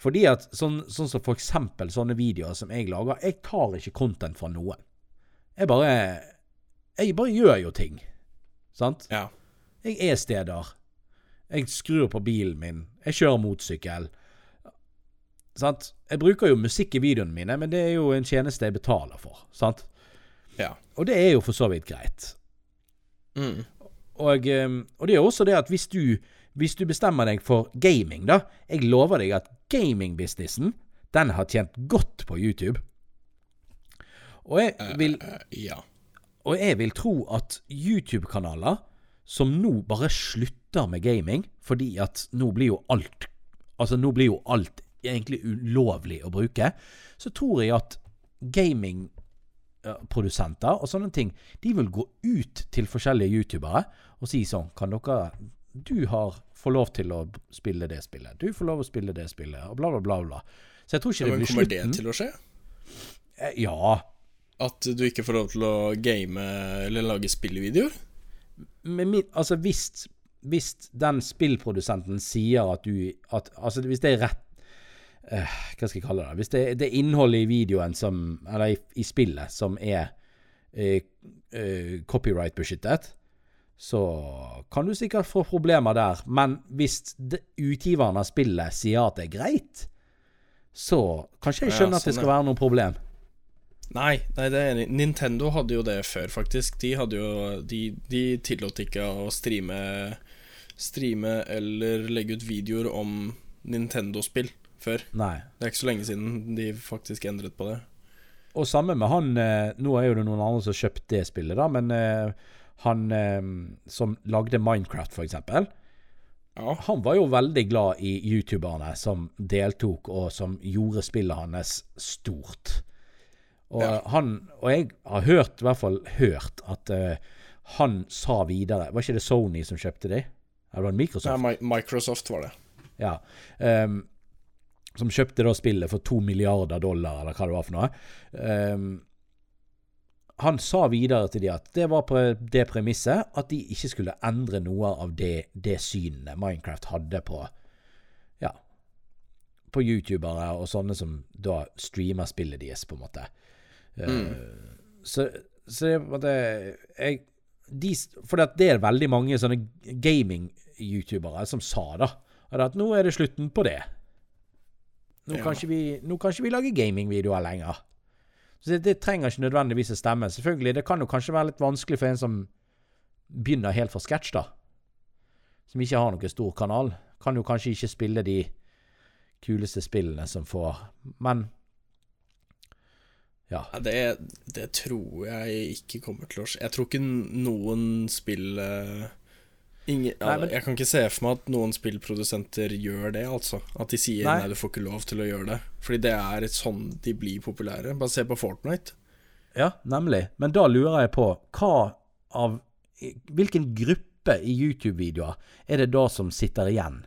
Fordi at sånn, sånn som for eksempel sånne videoer som jeg lager Jeg tar ikke content fra noen. Jeg bare Jeg bare gjør jo ting. Sant? Ja. Jeg er steder. Jeg skrur på bilen min. Jeg kjører motorsykkel. Sant? Jeg bruker jo musikk i videoene mine, men det er jo en tjeneste jeg betaler for. Sant? ja. Og det er jo for så vidt greit. Mm. Og, eh, og det er også det at hvis du, hvis du bestemmer deg for gaming, da Jeg lover deg at gamingbusinessen, den har tjent godt på YouTube. Og jeg vil Eh, ja. Og jeg vil tro at YouTube-kanaler som nå bare slutter med gaming, fordi at nå blir jo alt Altså, nå blir jo alt egentlig ulovlig å bruke. Så tror jeg at gamingprodusenter og sånne ting, de vil gå ut til forskjellige youtubere og si sånn Kan dere Du har får lov til å spille det spillet. Du får lov å spille det spillet, og bla, bla, bla. bla. Så jeg tror ikke Ja, det men blir kommer det til å skje? Eh, Ja, At du ikke får lov til å game eller lage spillvideoer? men min, altså hvis, hvis den spillprodusenten sier at du at, Altså hvis det er rett eh, Hva skal jeg kalle det? Hvis det, det er innholdet i videoen som Eller i, i spillet som er eh, eh, copyright-beskyttet, så kan du sikkert få problemer der. Men hvis det, utgiveren av spillet sier at det er greit, så kan ikke jeg Ja, sånn at det sånn, skal være noe problem. Nei, nei, det er enig. Nintendo hadde jo det før, faktisk. De hadde jo De, de tillot ikke å streame Streame eller legge ut videoer om Nintendo-spill før. Nei. Det er ikke så lenge siden de faktisk endret på det. Og samme med han eh, Nå er jo det noen andre som har kjøpt det spillet, da, men eh, han eh, som lagde Minecraft, eksempel. Ja. Han var jo veldig glad i youtuberne som deltok, og som gjorde spillet hans stort. Og, Ja. han, og jeg har hørt, i hvert fall hørt, at uh, han sa videre Var ikke det Sony som kjøpte de? Eller var det Microsoft? Ja, Microsoft var det. Ja. ehm, som kjøpte da spillet for to milliarder dollar, eller hva det var for noe. Um, han sa videre til de at det var på det premisset at de ikke skulle endre noe av det, det synet Minecraft hadde på Ja På youtubere og sånne som da streamer spillet deres, på en måte. Eh, så, så det, jeg de, For det er veldig mange sånne gaming-youtubere som sa da at nå er det slutten på det. Nå, kan, ikke vi, nå kan ikke vi lage gamingvideoer lenger. Så det, det trenger ikke nødvendigvis å stemme. Selvfølgelig, det kan jo kanskje være litt vanskelig for en som begynner helt fra sketsj, da. Som ikke har noen stor kanal. Kan jo kanskje ikke spille de kuleste spillene som får Men ja. Ja, det, det tror jeg ikke kommer til å skje. Jeg tror ikke noen spill eh, ingen, Nei, men- Jeg kan ikke se for meg at noen spillprodusenter gjør det, altså. At de sier Nei. nei, du får ikke lov til å gjøre det. Fordi det er sånn de blir populære. Bare se på Fortnite. Ja, nemlig. Men da lurer jeg på hva av Hvilken gruppe i YouTube-videoer er det da som sitter igjen?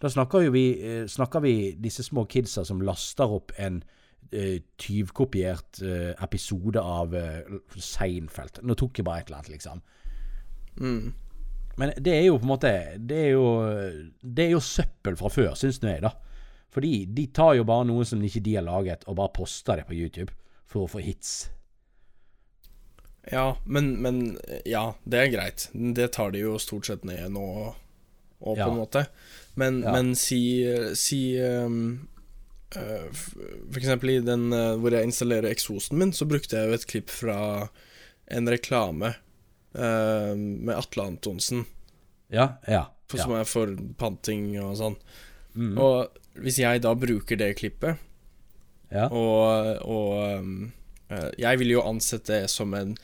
Da snakker vi eh, Snakker vi disse små kidsa som laster opp en eh, tyvkopiert eh, episode av Seinfeld. Nå tok jeg bare et eller annet, liksom. Mm. Men det er jo på en måte Det er jo, det er jo søppel fra før, syns nå jeg, da. Fordi de tar jo bare noe som ikke de har laget, og bare poster det på YouTube for å få hits. Ja, men, men Ja, det er greit. Det tar de jo stort sett ned nå, og på Ja. en måte. Men, Ja. men si, si um, uh, For eksempel i den uh, hvor jeg installerer eksosen min, så brukte jeg jo et klipp fra en reklame eh, med Atle Antonsen, Ja, ja. for, ja. som er for panting og sånn. Mm. Og hvis jeg da bruker det klippet, ja. og, og um, eh, jeg ville jo ansett det som en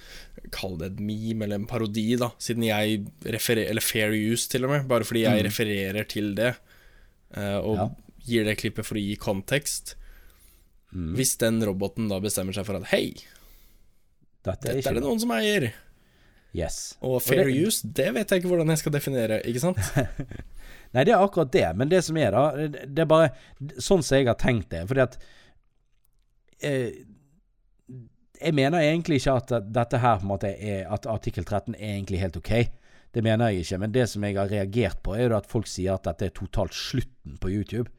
Kall det et meme eller en parodi, da, siden jeg refererer Eller fair use, til og med, bare fordi jeg Mm. refererer til det, eh, og Ja. gir det klippet for å gi kontekst. Mm. Hvis den roboten da bestemmer seg for at hei, Dette er dette er det noen som eier, Yes. og fair det- use, det vet jeg ikke hvordan jeg skal definere, ikke sant? (laughs) Nei, det er akkurat det. Men det som er, da Det er bare sånn som jeg har tenkt det. Fordi at eh, Jeg mener egentlig ikke at dette her på en måte er At artikkel 13 er egentlig helt ok. Det mener jeg ikke. Men det som jeg har reagert på, er jo at folk sier at dette er totalt slutten på YouTube.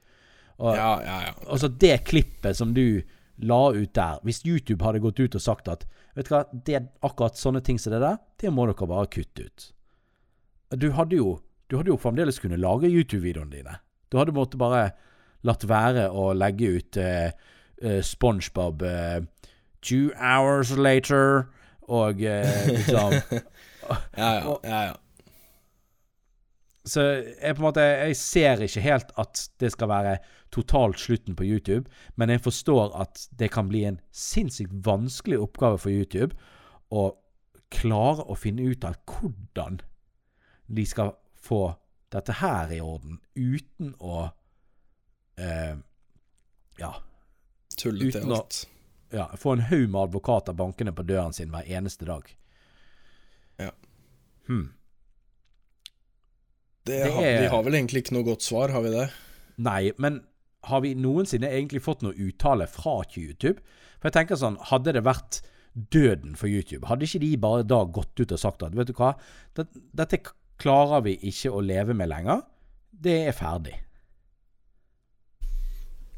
Og, Ja, ja, ja. Altså det klippet som du la ut der Hvis YouTube hadde gått ut og sagt at Vet du hva, det er akkurat sånne ting som det der, det må dere bare kutte ut. Du hadde jo Du hadde jo fremdeles kunnet lage YouTube-videoene dine. Du hadde måttet bare latt være å legge ut eh, eh, SpongeBob eh, Two hours later og eh, (laughs) liksom ja, ja, ja, ja. Så jeg på en måte Jeg ser ikke helt at det skal være totalt slutten på YouTube, men jeg forstår at det kan bli en sinnssykt vanskelig oppgave for YouTube å klare å finne ut av hvordan de skal få dette her i orden uten å eh, Ja, Tulle til Uten å- alt. ja, få en haug med advokater bankende på døren sin hver eneste dag. Ja. Hmm. Det Det er- Vi har vel egentlig ikke noe godt svar, har vi det? Nei, men har vi noensinne egentlig fått noe uttale fra YouTube? For jeg tenker sånn, hadde det vært døden for YouTube, hadde ikke de bare da gått ut og sagt at vet du hva, dette klarer vi ikke å leve med lenger. Det er ferdig.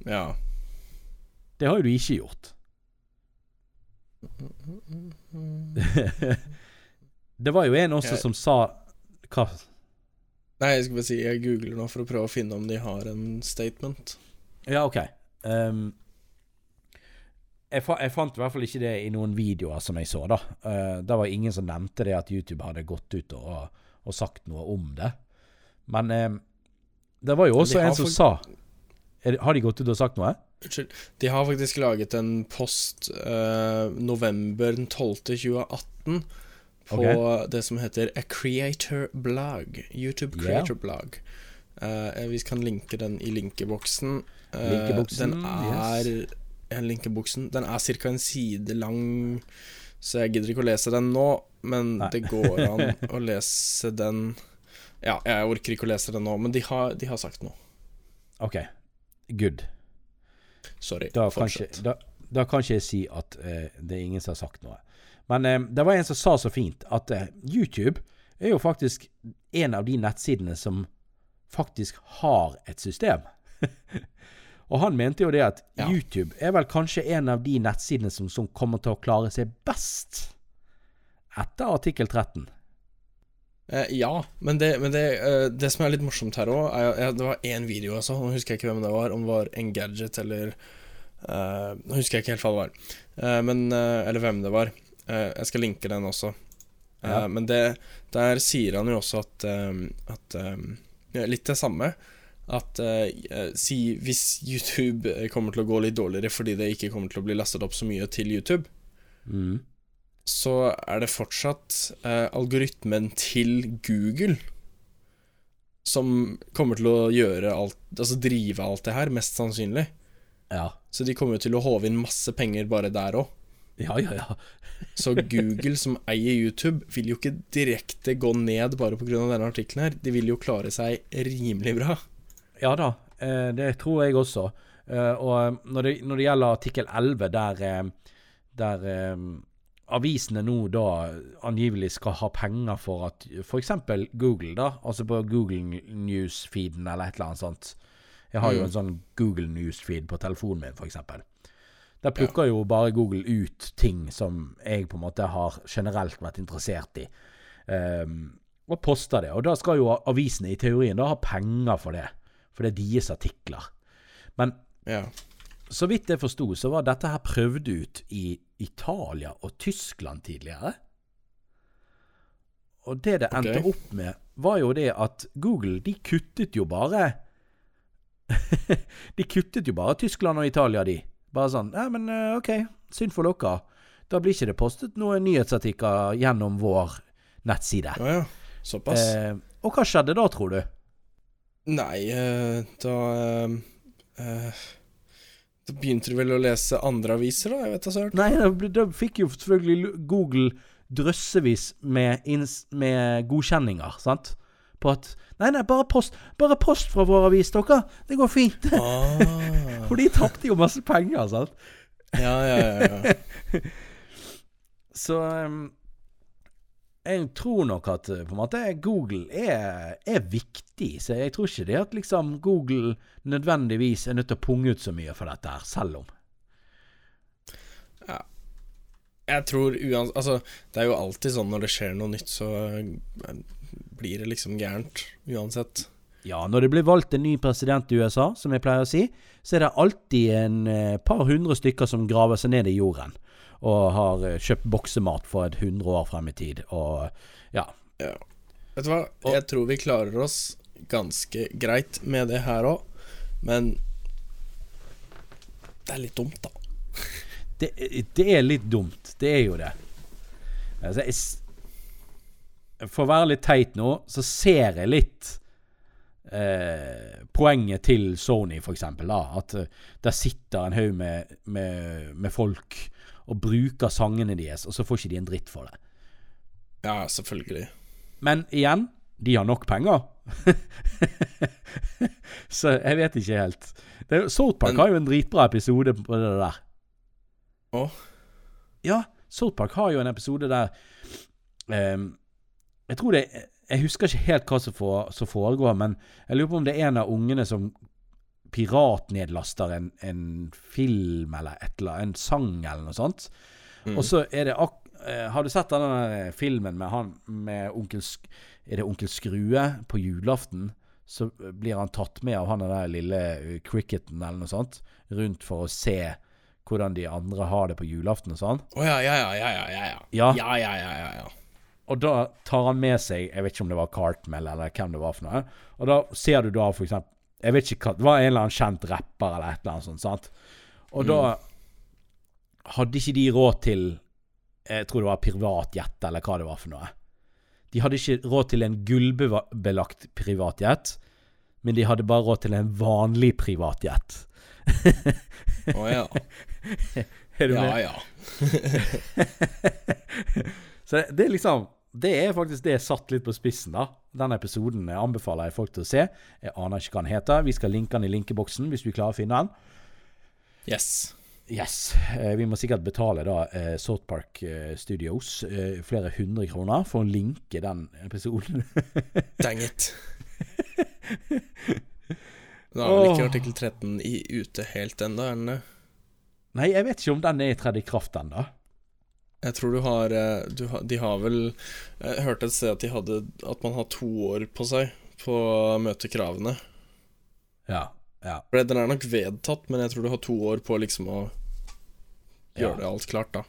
Ja. Det har jo du ikke gjort. (laughs) det var jo en også som sa Hva? Nei, jeg skal bare si jeg googler nå for å prøve å finne om de har en statement. Ja, OK. Um, jeg, fa jeg, fant i hvert fall ikke det i noen videoer som jeg så, da. Uh, det var ingen som nevnte det, at YouTube hadde gått ut og, og sagt noe om det. Men um, det var jo også en som sa er, Har de gått ut og sagt noe? Unnskyld. De har faktisk laget en post uh, november 12.2018 på okay. det som heter A Creator Blog. YouTube Creator yeah. Blog. Uh, vi kan linke den i linkeboksen. Uh, linkeboksen den er yes. Linkeboksen. Den er ca. en side lang, så jeg gidder ikke å lese den nå. Men Nei. det går (laughs) an å lese den Ja, jeg orker ikke å lese den nå, men de har, de har sagt noe. OK. Good. Sorry. Da fortsett. Kan da, da kan ikke jeg si at uh, det er ingen som har sagt noe. Men eh, det var en som sa så fint at eh, YouTube er jo faktisk en av de nettsidene som faktisk har et system. (laughs) Og han mente jo det at Ja. YouTube er vel kanskje en av de nettsidene som, som kommer til å klare seg best etter artikkel 13. Eh, ja, men, det, men det, eh, det som er litt morsomt her òg, Det var én video, altså. Nå husker jeg ikke hvem det var. Om det var en gadget eller eh, Nå husker jeg ikke helt hva det var. Eh, men eh, Eller hvem det var. Eh, jeg skal linke den også. Eh, Ja. Men det, der sier han jo også at, eh, at Litt det samme. At si hvis YouTube kommer til å gå litt dårligere fordi det ikke kommer til å bli lastet opp så mye til YouTube, Mm. så er det fortsatt algoritmen til Google som kommer til å gjøre alt Altså drive alt det her, mest sannsynlig. Ja. Så de kommer jo til å håve inn masse penger bare der òg. Ja, ja, ja. Så Google, som eier YouTube, vil jo ikke direkte gå ned bare pga. denne artikkelen her. De vil jo klare seg rimelig bra. Ja da, eh, det tror jeg også. Eh, og når det, når det gjelder artikkel 11, der, eh, der eh, avisene nå da angivelig skal ha penger for at f.eks. Google, da, altså på Google News-feeden eller et eller annet sånt Jeg har jo Mm. en sånn Google News-feed på telefonen min, f.eks. Der plukker jo bare Google ut ting som jeg på en måte har generelt vært interessert i, um, og poster det. Og da skal jo avisene i teorien da ha penger for det, for det er deres artikler. Men Ja. så vidt jeg forsto, så var dette her prøvd ut i Italia og Tyskland tidligere. Og det det endte okay. opp med, var jo det at Google, de kuttet jo bare (laughs) De kuttet jo bare Tyskland og Italia, de. Bare sånn Ja, men eh, OK, synd for dere. Da blir ikke det postet noen nyhetsartikler gjennom vår nettside. Ja, ja. Såpass. Eh, og hva skjedde da, tror du? Nei, eh, da eh, eh, Da begynte du vel å lese andre aviser, da? Jeg vet da søren. Nei, da, da fikk jo selvfølgelig Google drøssevis med, med godkjenninger, sant? På at Nei, nei, bare post, bare post fra vår avis, dere. Det går fint. Ah. (laughs) For de tapte jo masse penger, sant? Ja, ja, ja. ja. Så um, jeg tror nok at eh, på en måte Google er, er viktig. Så jeg tror ikke det at liksom Google nødvendigvis er nødt til å punge ut så mye for dette her, selv om. Jeg tror uansett Altså, det er jo alltid sånn når det skjer noe nytt, så eh, blir det liksom gærent uansett. Ja, når det blir valgt en ny president i USA, som jeg pleier å si, så er det alltid en eh, par hundre stykker som graver seg ned i jorden. Og har eh, kjøpt boksemat for et hundre år frem i tid. Og ja. Ja. Vet du hva, jeg tror vi klarer oss ganske greit med det her òg, men det er litt dumt, da. Det, det er litt dumt. Det er jo det. Altså, jeg, for å være litt teit nå, så ser jeg litt eh, poenget til Sony. Da. At eh, der sitter en haug med, med, med folk og bruker sangene deres, og så får ikke de en dritt for det. Ja, selvfølgelig. Men igjen, de har nok penger. (laughs) så jeg vet ikke helt. Det, jo- South Park Men- har jo en dritbra episode på det der. Å? Ja, Southpark har jo en episode der ehm, Jeg tror det Jeg husker ikke helt hva som, for, som foregår, men jeg lurer på om det er en av ungene som piratnedlaster en, en film eller et eller annet, en sang eller noe sånt. Mm. Og så er det ak eh, Har du sett denne filmen med han med onkel Er det onkel Skrue på julaften? Så blir han tatt med av han der lille eh, cricketen eller noe sånt rundt for å se hvordan de andre har det på julaften og sånn. Å oh, ja, ja, ja, ja, ja, ja. Ja. Ja, ja, ja, ja, ja. Og da tar han med seg Jeg vet ikke om det var Cartmel eller hvem det var for noe. Og da ser du da for eksempel Jeg vet ikke hva Det var en eller annen kjent rapper eller et eller annet sånt. sant? Og da hadde ikke de råd til Jeg tror det var privatjet eller hva det var for noe. De hadde ikke råd til en gullbelagt privatjet, men de hadde bare råd til en vanlig privatjet. Å ja. (laughs) Er du Ja, med? ja. (laughs) Så det, det er liksom Det er faktisk det jeg satt litt på spissen, da. Den episoden jeg anbefaler jeg folk til å se. Jeg aner ikke hva den heter. Vi skal linke den i linkeboksen hvis vi klarer å finne den. Yes. Yes. Eh, vi må sikkert betale da eh, South Park eh, Studios flere hundre kroner for å linke den episoden. (laughs) Dang it. Da er vel ikke artikkel 13 i ute helt ennå, er den det? Nei, jeg vet ikke om den er tredd i kraft ennå. Jeg tror du har, eh, du har De har vel Jeg hørte et sted at de hadde At man har to år på seg på å møte kravene. Ja. ja. For Den er nok vedtatt, men jeg tror du har to år på liksom å Ja. gjøre det alt klart, da.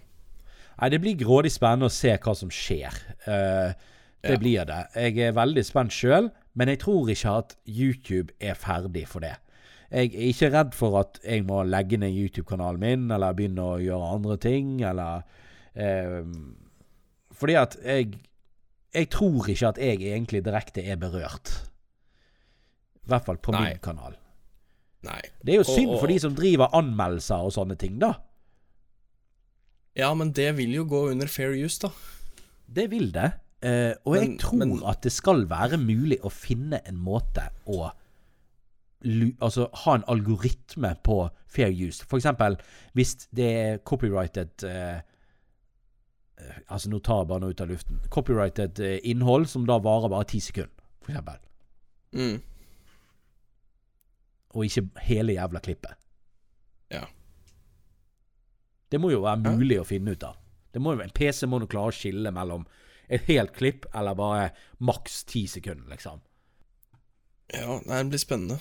Nei, det blir grådig spennende å se hva som skjer. Uh, det Ja. blir det. Jeg er veldig spent sjøl, men jeg tror ikke at YouTube er ferdig for det. Jeg er ikke redd for at jeg må legge ned YouTube-kanalen min, eller begynne å gjøre andre ting, eller eh, Fordi at jeg Jeg tror ikke at jeg egentlig direkte er berørt. I hvert fall på Nei. min kanal. Nei. Det er jo synd og- for de som driver anmeldelser og sånne ting, da. Ja, men det vil jo gå under fair use, da. Det vil det. Eh, og jeg tror men- at det skal være mulig å finne en måte å Altså ha en algoritme på fair use. For eksempel hvis det er copyrighted eh, Altså nå tar jeg bare noe ut av luften. Copyrighted eh, innhold som da varer bare ti sekunder, for eksempel. Mm. Og ikke hele jævla klippet. Ja. Det må jo være Ja. mulig å finne ut av. Det må jo, en PC må jo klare å skille mellom et helt klipp eller bare maks ti sekunder, liksom. Ja, nei, det blir spennende.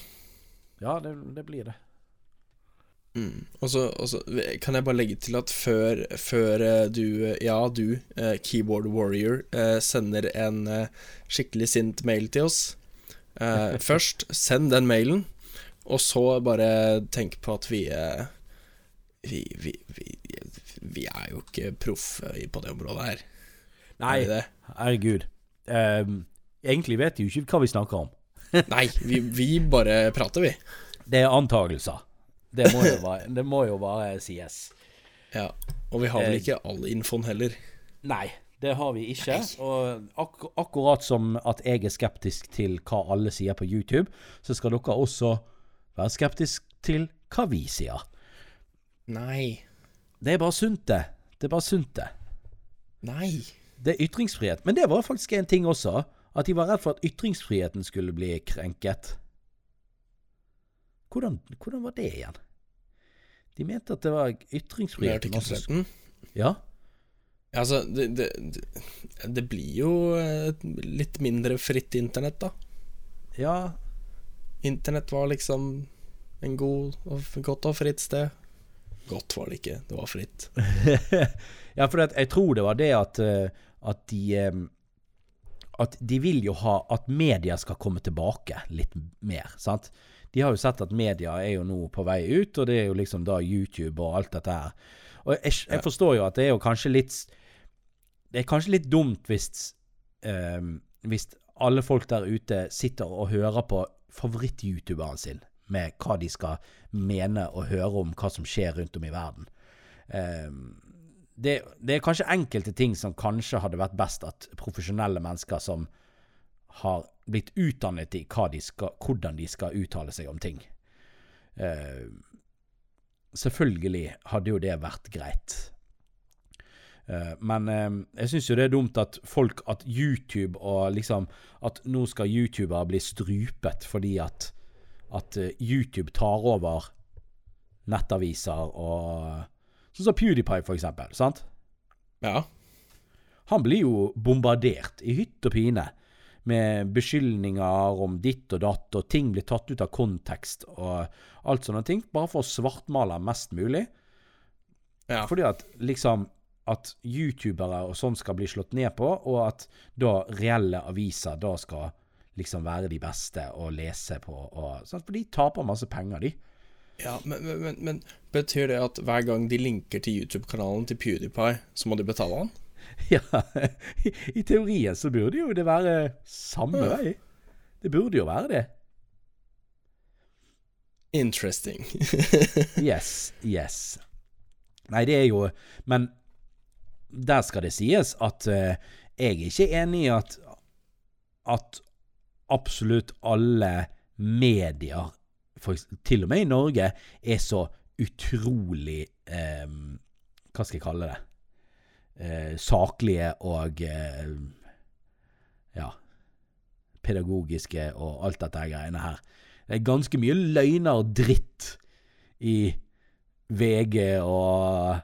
Ja, det, det blir det. Mm. Og så kan jeg bare legge til at før, før eh, du, eh, ja du, eh, keyboard warrior, eh, sender en eh, skikkelig sint mail til oss eh, (laughs) Først, send den mailen, og så bare tenk på at vi vi, vi, vi, vi er jo ikke proffe på det området her. Nei, Er det? herregud. Um, egentlig vet de jo ikke hva vi snakker om. Nei, vi, vi bare prater, vi. Det er antagelser. Det må jo bare, det må jo bare sies. Ja. Og vi har vel Eh, ikke all infoen heller. Nei, det har vi ikke. Og ak akkurat som at jeg er skeptisk til hva alle sier på YouTube, så skal dere også være skeptisk til hva vi sier. Nei. Det er bare sunt, det. Det er bare sunt, det. Nei. Det er ytringsfrihet. Men det var faktisk en ting også. At de var redd for at ytringsfriheten skulle bli krenket. Hvordan, hvordan var det igjen? De mente at det var ytringsfrihet. artikkel også- 13. Ja. Altså, det, det, det, blir jo litt mindre fritt internett, da. Ja. Internett var liksom en god og godt og fritt sted. Godt var det ikke, det var fritt. (laughs) ja, for jeg tror det var det at, eh, at de eh, At de vil jo ha at media skal komme tilbake litt mer, sant? De har jo sett at media er jo nå på vei ut, og det er jo liksom da YouTube og alt dette her. Og jeg, jeg forstår jo at det er jo kanskje litt Det er kanskje litt dumt hvis um, hvis alle folk der ute sitter og hører på favoritt-youtuberen sin med hva de skal mene og høre om hva som skjer rundt om i verden. Um, det, det er kanskje enkelte ting som kanskje hadde vært best at profesjonelle mennesker som har blitt utdannet i de skal, hvordan de skal uttale seg om ting. Eh, selvfølgelig hadde jo det vært greit. Eh, men eh, jeg syns jo det er dumt at folk At YouTube og liksom At nå skal youtubere bli strupet fordi at, at eh, YouTube tar over nettaviser og Sånn som PewDiePie, for eksempel. Sant? Ja. Han blir jo bombardert i hytt og pine med beskyldninger om ditt og datt, og ting blir tatt ut av kontekst og alt sånne ting, bare for å svartmale mest mulig. ja. Fordi at liksom at youtubere og sånn skal bli slått ned på, og at da reelle aviser da skal liksom være de beste å lese på. Og, sant? For de taper masse penger, de. Ja, men, men, men, men betyr det at hver gang de linker til YouTube-kanalen til PewDiePie, så må de betale han? (laughs) Ja, i, teorien så burde jo det være samme Ja. vei. Det burde jo være det. Interesting. (laughs) Yes, yes. Nei, det er jo Men der skal det sies at uh, jeg er ikke enig i at at absolutt alle medier, for, til og med i Norge, er så utrolig um, Hva skal jeg kalle det? Eh, saklige og eh, ja pedagogiske og alt dette greiene her. Det er ganske mye løgner og dritt i VG og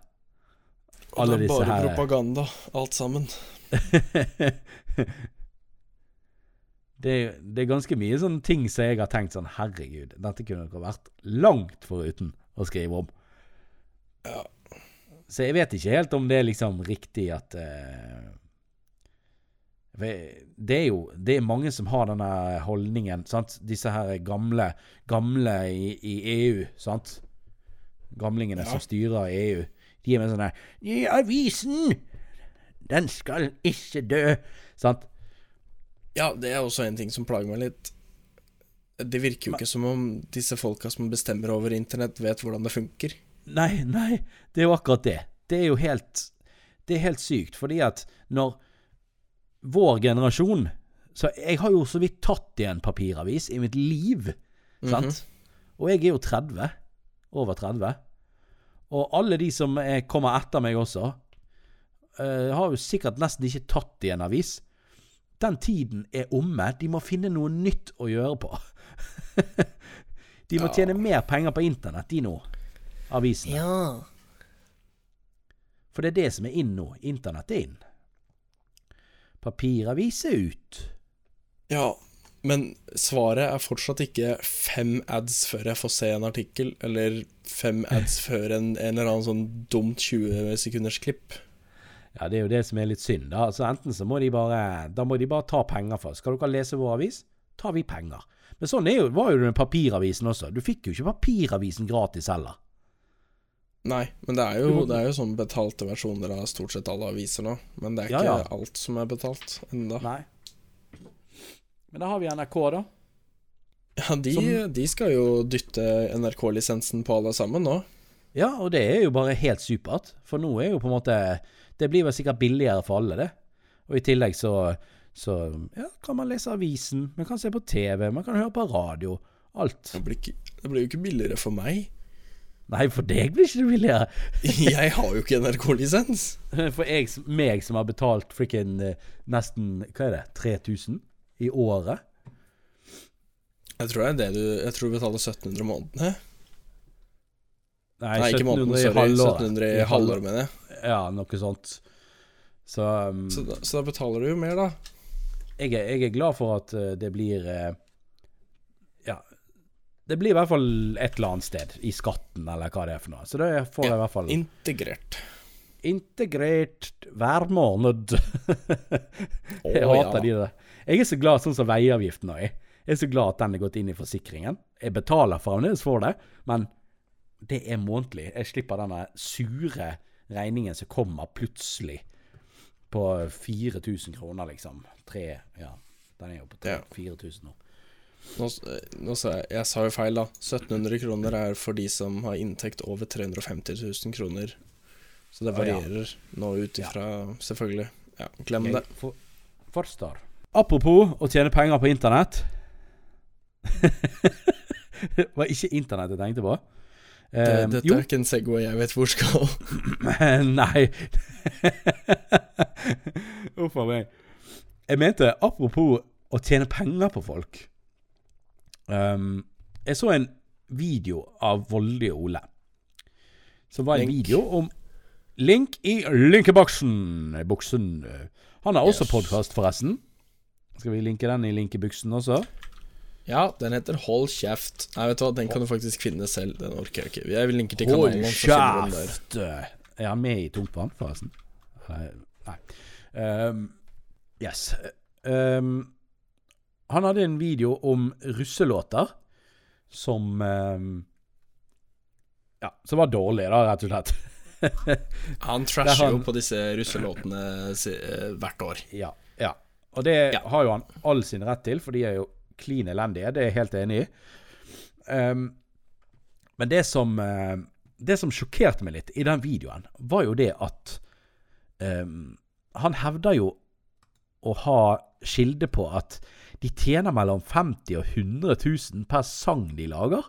alle Og her. det er bare propaganda, alt sammen. (laughs) det, det er ganske mye sånne ting som jeg har tenkt sånn Herregud, dette kunne dere vært langt foruten å skrive om. Ja. Så jeg vet ikke helt om det er liksom riktig at uh, Det er jo det er mange som har denne holdningen. sant? Disse her gamle gamle i, i EU, sant? Gamlingene Ja. som styrer EU. De er med sånn her «Nei, Avisen! Den skal ikke dø! Sant? ja, det er også en ting som plager meg litt. Det virker jo ikke som om disse folka som bestemmer over internett, vet hvordan det funker. Nei, nei, det er jo akkurat det. Det er jo helt Det er helt sykt, fordi at når vår generasjon Så jeg har jo så vidt tatt i en papiravis i mitt liv, sant? Og jeg er jo 30. Over 30. Og alle de som er, kommer etter meg også, uh, har jo sikkert nesten ikke tatt i en avis. Den tiden er omme. De må finne noe nytt å gjøre på. (laughs) de må tjene mer penger på internett, de nå. Avisene. Ja. For det er det som er inn nå. Internett er inn. Papiravis er ut. Ja, men svaret er fortsatt ikke fem ads før jeg får se en artikkel, eller fem ads (laughs) før en, en eller annen sånn dumt 20 sekunders klipp. Ja, det er jo det som er litt synd. da. Altså Enten så må de bare Da må de bare ta penger for. Skal dere lese vår avis, tar vi penger. Men sånn er jo, var jo det med papiravisen også. Du fikk jo ikke papiravisen gratis heller. Nei, men det er jo, det er jo sånn betalte versjoner av stort sett alle aviser nå. Men det er ikke ja. alt som er betalt. Nei. Men da har vi NRK, da. Ja, de, Som- de skal jo dytte NRK-lisensen på alle sammen nå. Ja, og det er jo bare helt supert. For nå er jo på en måte Det blir vel sikkert billigere for alle, det. Og i tillegg så, så ja, kan man lese avisen, man kan se på TV, man kan høre på radio. Alt. Det blir, ikke, det blir jo ikke billigere for meg. Nei, for deg blir ikke det billigere. (laughs) Jeg har jo ikke NRK-lisens. (laughs) For jeg, meg som har betalt frikken eh, nesten Hva er det? 3000 i året? Jeg tror det er det du Jeg tror du betaler 1700 i måneden. Nei, Nei, ikke måneden, 1700 i sorry. halvåret. 1700 I halvår, halvåret, mener jeg. Ja, noe sånt. Så, um, Så da, så da betaler du jo mer, da. jeg, er, jeg er glad for at eh, det blir eh. Det blir i hvert fall et eller annet sted i skatten, eller hva det er for noe. Så det får jeg i hvert fall Integrert. integrert hver måned. (laughs) jeg oh, hater ja. de der. Jeg er så glad sånn som veiavgiften nå er. Jeg er så glad at den er gått inn i forsikringen. Jeg betaler fremdeles for det, men det er månedlig. Jeg slipper denne sure regningen som kommer plutselig. på 4000 kroner, liksom. Tre Ja, den er jo på Ja. 4000 nå. Nå, nå sa jeg, jeg sa jo feil, da. 1700 kroner er for de som har inntekt over 350 000 kroner. Så det Å, ja. varierer nå ut ifra Selvfølgelig. Ja, glem det. For, forstår. Apropos å tjene penger på internett. det (laughs) var ikke internett jeg tenkte på. det Eh, dette jo, er ikke en Segway jeg vet hvor skal. (laughs) Nei. (laughs) Uff a meg. Jeg mente apropos å tjene penger på folk. Um, jeg så en video av voldelige Ole. Som var en Link. video om Link i linkeboksen. Buksen. Han har også Yes. podkast, forresten. Skal vi linke den i linkebuksen også? Ja, den heter Hold kjeft. Nei, vet du hva, den kan du faktisk finne selv. Den orker jeg ikke. Jeg vil linke til Hold kanalen. der. kjeft! Er han med i Tungtvann, forresten? Nei. Nei. Um, yes. Um, han hadde en video om russelåter som eh, Ja, som var dårlige, da, rett og slett. (laughs) Han er trasher han- jo på disse russelåtene eh, hvert år. Ja. ja. Og det Ja. har jo han all sin rett til, for de er jo klin elendige. Det er jeg helt enig i. Um, men det som eh, Det som sjokkerte meg litt i den videoen, var jo det at um, Han hevder jo å ha kilde på at de tjener mellom 50 og 100 000 per sang de lager.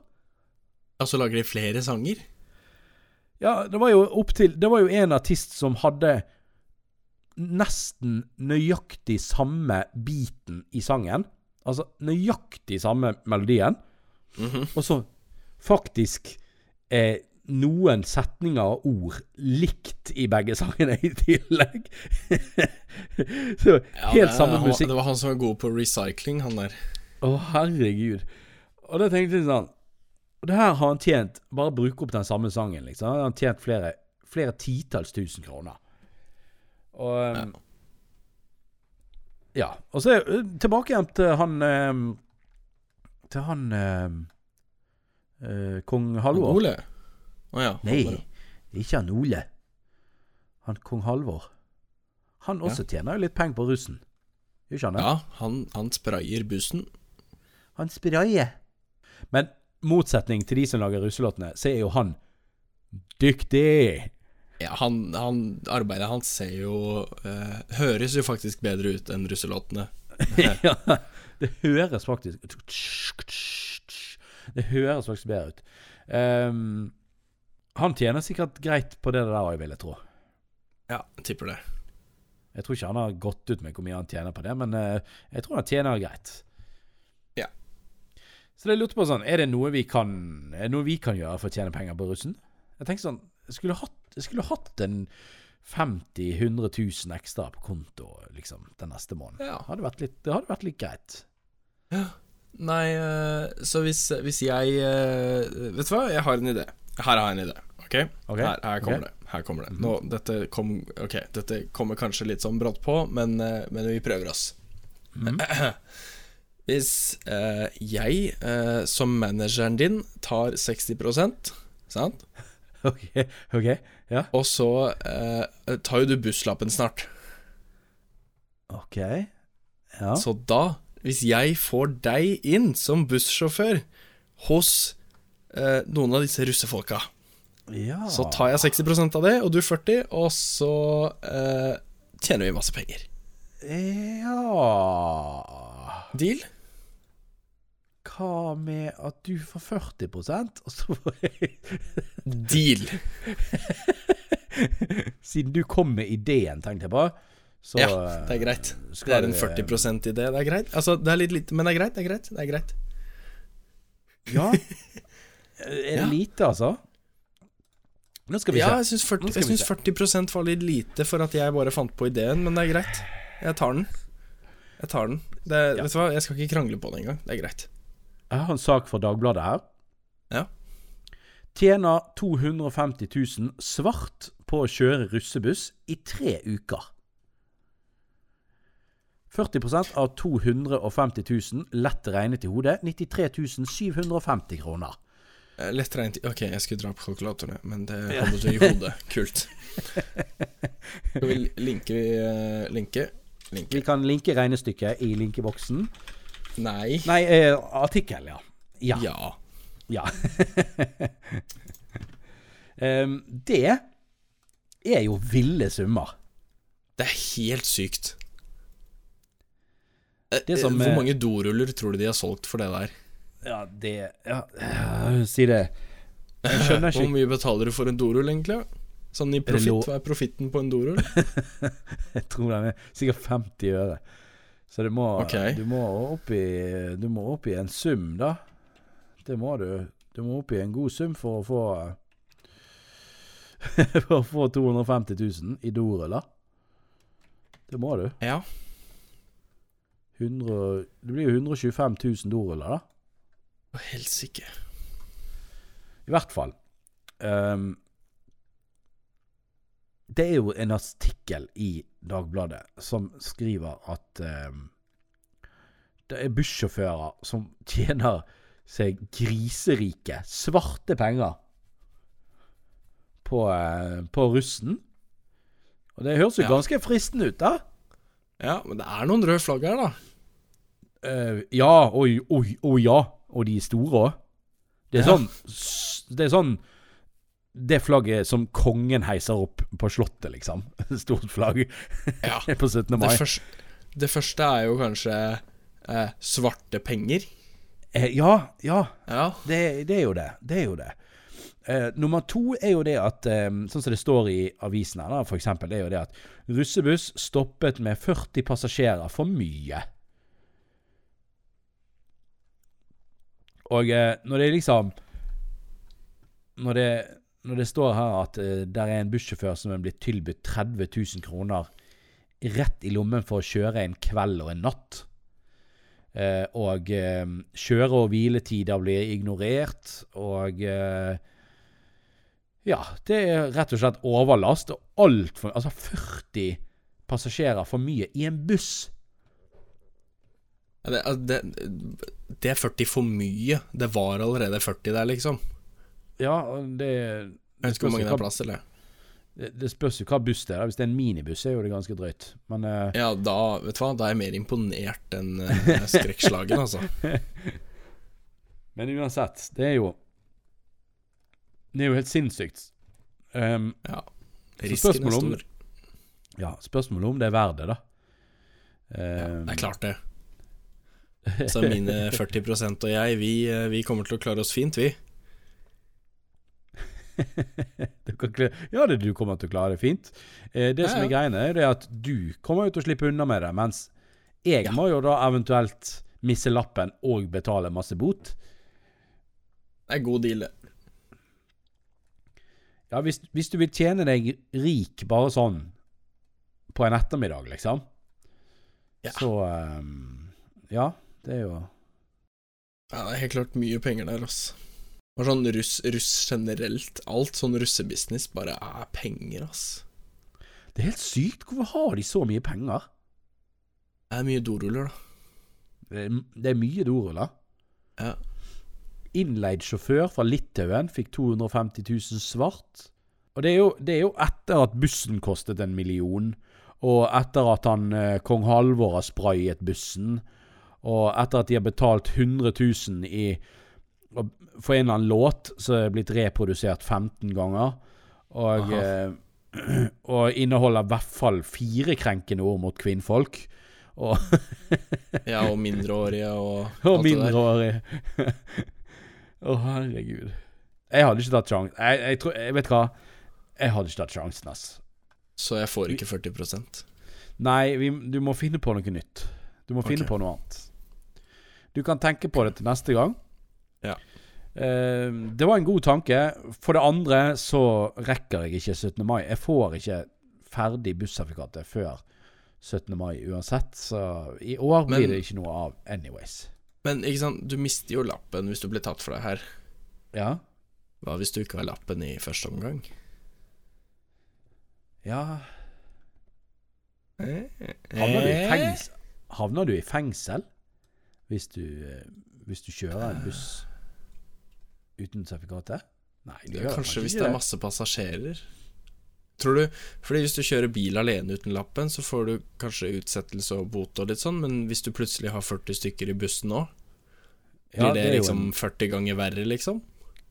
Og så lager de flere sanger. Ja, det var jo opptil Det var jo en artist som hadde nesten nøyaktig samme biten i sangen. Altså nøyaktig samme melodien. Og så faktisk eh, noen setninger og ord likt i begge sangene i tillegg. (laughs) så Ja, helt det, samme han, musikk. Det var han som var god på recycling, han der. Å, herregud. Og da tenkte jeg sånn det her har han tjent Bare bruke opp den samme sangen, liksom. Han har tjent flere, flere titalls tusen kroner. Og um, Ja. Og så er- tilbake igjen til han um, Til han um, eh, Kong Halvor. Ole. Å ja. Nei, ikke han Ole. Han kong Halvor. Han også tjener jo litt penger på russen. Gjør ikke han det? Ja, han, han sprayer bussen. Han sprayer. Men motsetning til de som lager russelåtene, så er jo han dyktig. Ja, han, han, arbeidet hans ser jo eh, Høres jo faktisk bedre ut enn russelåtene. (laughs) ja, det høres faktisk Det høres faktisk bedre ut. Ehm, han tjener sikkert greit på det der òg, vil jeg tro. Ja, tipper det. Jeg tror ikke han har gått ut med hvor mye han tjener på det, men eh, jeg tror han tjener greit. Ja. Så jeg lurte på sånn, er det noe vi kan Er noe vi kan gjøre for å tjene penger på russen? Jeg tenkte sånn Jeg skulle hatt, jeg skulle hatt en 50 100 000 ekstra på konto liksom den neste måneden. Ja. Hadde litt, det hadde vært litt greit. Ja. Nei, eh, så hvis, hvis jeg eh, Vet du hva, jeg har en idé. Her har jeg en idé. Ok? Okay. Her, her kommer okay. det. Her kommer det. Nå, dette, kom, dette kommer kanskje litt sånn brått på, men, eh, men vi prøver oss. (clears throat) Hvis eh, jeg eh, som manageren din tar 60% sant? (laughs) Ok, ok, ja. Og så eh, tar jo du busslappen snart. Ok. Ja. Så da, hvis jeg får deg inn som bussjåfør hos eh, noen av disse russefolka, ja. så tar jeg 60% av det, og du 40, og så eh, tjener vi masse penger. Ja Deal? Hva med at du får 40% og så får jeg Deal. (laughs) Siden du kom med ideen, tenkte jeg på. Så Ja, det er greit. eh, Det er en 40 %-idé. Det er greit. Altså, det er litt lite, men det er greit. Det er greit. Det er greit. Ja. (laughs) Er det Ja. lite, altså? Nå skal vi Ja, jeg syns 40, Nå jeg vi 40 var litt lite for at jeg bare fant på ideen, men det er greit. Jeg tar den. Jeg tar den. Det, Ja. Vet du hva, jeg skal ikke krangle på det engang. Det er greit. Jeg har en sak fra Dagbladet her. Ja. Tjener 250 000 svart på å kjøre russebuss i tre uker. 40 av 250 000 lett regnet i hodet. 93 750 kroner. Eh, Lettregnet Ok, jeg skulle dra på kalkulatoren, men det holder du i hodet. (laughs) Kult. Skal vi linke eh, Linke? Linke? Vi kan linke regnestykket i linkeboksen. Nei. Nei, eh, artikkel, ja. Ja. Ja. ja. um, (laughs) det er jo ville summer. Det er helt sykt. Eh, Det som, Hvor mange doruller tror du de har solgt for det der? Ja, det Ja, si det. Jeg skjønner Hvor mye betaler du for en dorull, egentlig? Sånn i profitt, hva er profitten på en dorull? (laughs) Jeg tror den er sikkert 50 øre. Så det må, okay. du, må opp i, du må opp i en sum, da. Det må du. Du må opp i en god sum for å få (laughs) For å få 250 000 i doruller. Det må du. Ja. 100, det blir jo 125 000 doruller, da. Å, Helsike. I hvert fall. Um, det er jo en artikkel i Dagbladet som skriver at um, det er bussjåfører som tjener seg griserike, svarte penger på, eh, på russen. Og det høres jo Ja. ganske fristende ut, da. Ja, men det er noen røde flagg her, da. Uh, ja, oi, oi, oi, ja. Og de store òg. Det sånn Det er sånn Det flagget som kongen heiser opp på Slottet, liksom. (laughs) Stort flagg Ja. (laughs) på 17. Det, første, det første er jo kanskje eh, svarte penger. Eh, ja, ja. Ja. Det, det er jo det. Det er jo det. Eh, nummer to er jo det at eh, Sånn som det står i avisen her, da, for eksempel, det er jo det at russebuss stoppet med 40 passasjerer for mye. Og eh, når det liksom når det, når det står her at eh, der er en bussjåfør som er blitt tilbudt 30 000 kroner rett i lommen for å kjøre en kveld og en natt, eh, og kjøre- og hviletider blir ignorert, og Ja, det er rett og slett overlast og altfor Altså 40 passasjerer for mye i en buss. Ja, Det, altså, det, det er 40 for mye. Det var allerede 40 der, liksom. Ja, det Jeg ikke hvor mange det er plass til, det. Det, spørs jo hva buss det er. Hvis det er en minibuss, er jo det ganske drøyt. Men uh, Ja, da vet du hva, da er jeg mer imponert enn uh, skrekkslagen, altså. (laughs) Men uansett, det er jo Det er jo helt sinnssykt. Um, Ja. Risken er stor. om- ja, spørsmålet om det er verdt det, da. Ja, Um, det er klart det. (laughs) Så mine 40% og jeg, vi, eh, vi kommer til å klare oss fint, vi. (laughs) ja, det, du kommer til å klare fint. Eh, det Ja, som er greiene, er at du kommer jo til å slippe unna med det, mens jeg Ja. må jo da eventuelt misse lappen og betale masse bot. Det er god deal, det. Ja, hvis, hvis du vil tjene deg rik bare sånn på en ettermiddag, liksom, Ja. så um, Ja, det er jo Ja, det er helt klart mye penger der, ass. Og sånn russ, russ generelt, alt sånn russebusiness bare er penger, ass. Det er helt sykt. Hvorfor har de så mye penger? Det er mye doruller, da. Det er, det er mye doruller. Ja. Innleid sjåfør fra Litauen fikk 250 000 svart. Og det er, jo, det er jo etter at bussen kostet en million, og etter at han eh, kong Halvor har sprayet bussen, og etter at de har betalt 100 000 i For en eller annen låt så er blitt reprodusert 15 ganger, og, eh, (clears throat) og inneholder i hvert fall fire krenkende ord mot kvinnfolk. Og (laughs) Ja, og mindreårige og Og alt det der. mindreårig. (laughs) Å, herregud. Jeg hadde ikke tatt sjansen. Jeg, jeg, tror, jeg vet hva. Jeg hadde ikke tatt sjansen, ass. Så jeg får ikke 40 Nei, vi, du må finne på noe nytt. Du må finne på noe annet. Du kan tenke på det til neste gang. Ja. Uh, det var en god tanke. For det andre så rekker jeg ikke 17. mai. Jeg får ikke ferdig bussertifikatet før 17. mai uansett, så i år blir Men- det ikke noe av anyways. Men ikke sant, du mister jo lappen hvis du blir tatt for det her. Ja. Hva hvis du ikke har lappen i første omgang? Ja Eh? Havner du i fengsel, havner du i fengsel hvis, du, eh, hvis du kjører en buss? uten sertifikatet? Nei, Det gjør kanskje hvis det er masse passasjerer. Tror du Fordi hvis du kjører bil alene uten lappen, så får du kanskje utsettelse og bot og litt sånn, men hvis du plutselig har 40 stykker i bussen nå, Ja, blir det, er liksom en- 40 ganger verre, liksom?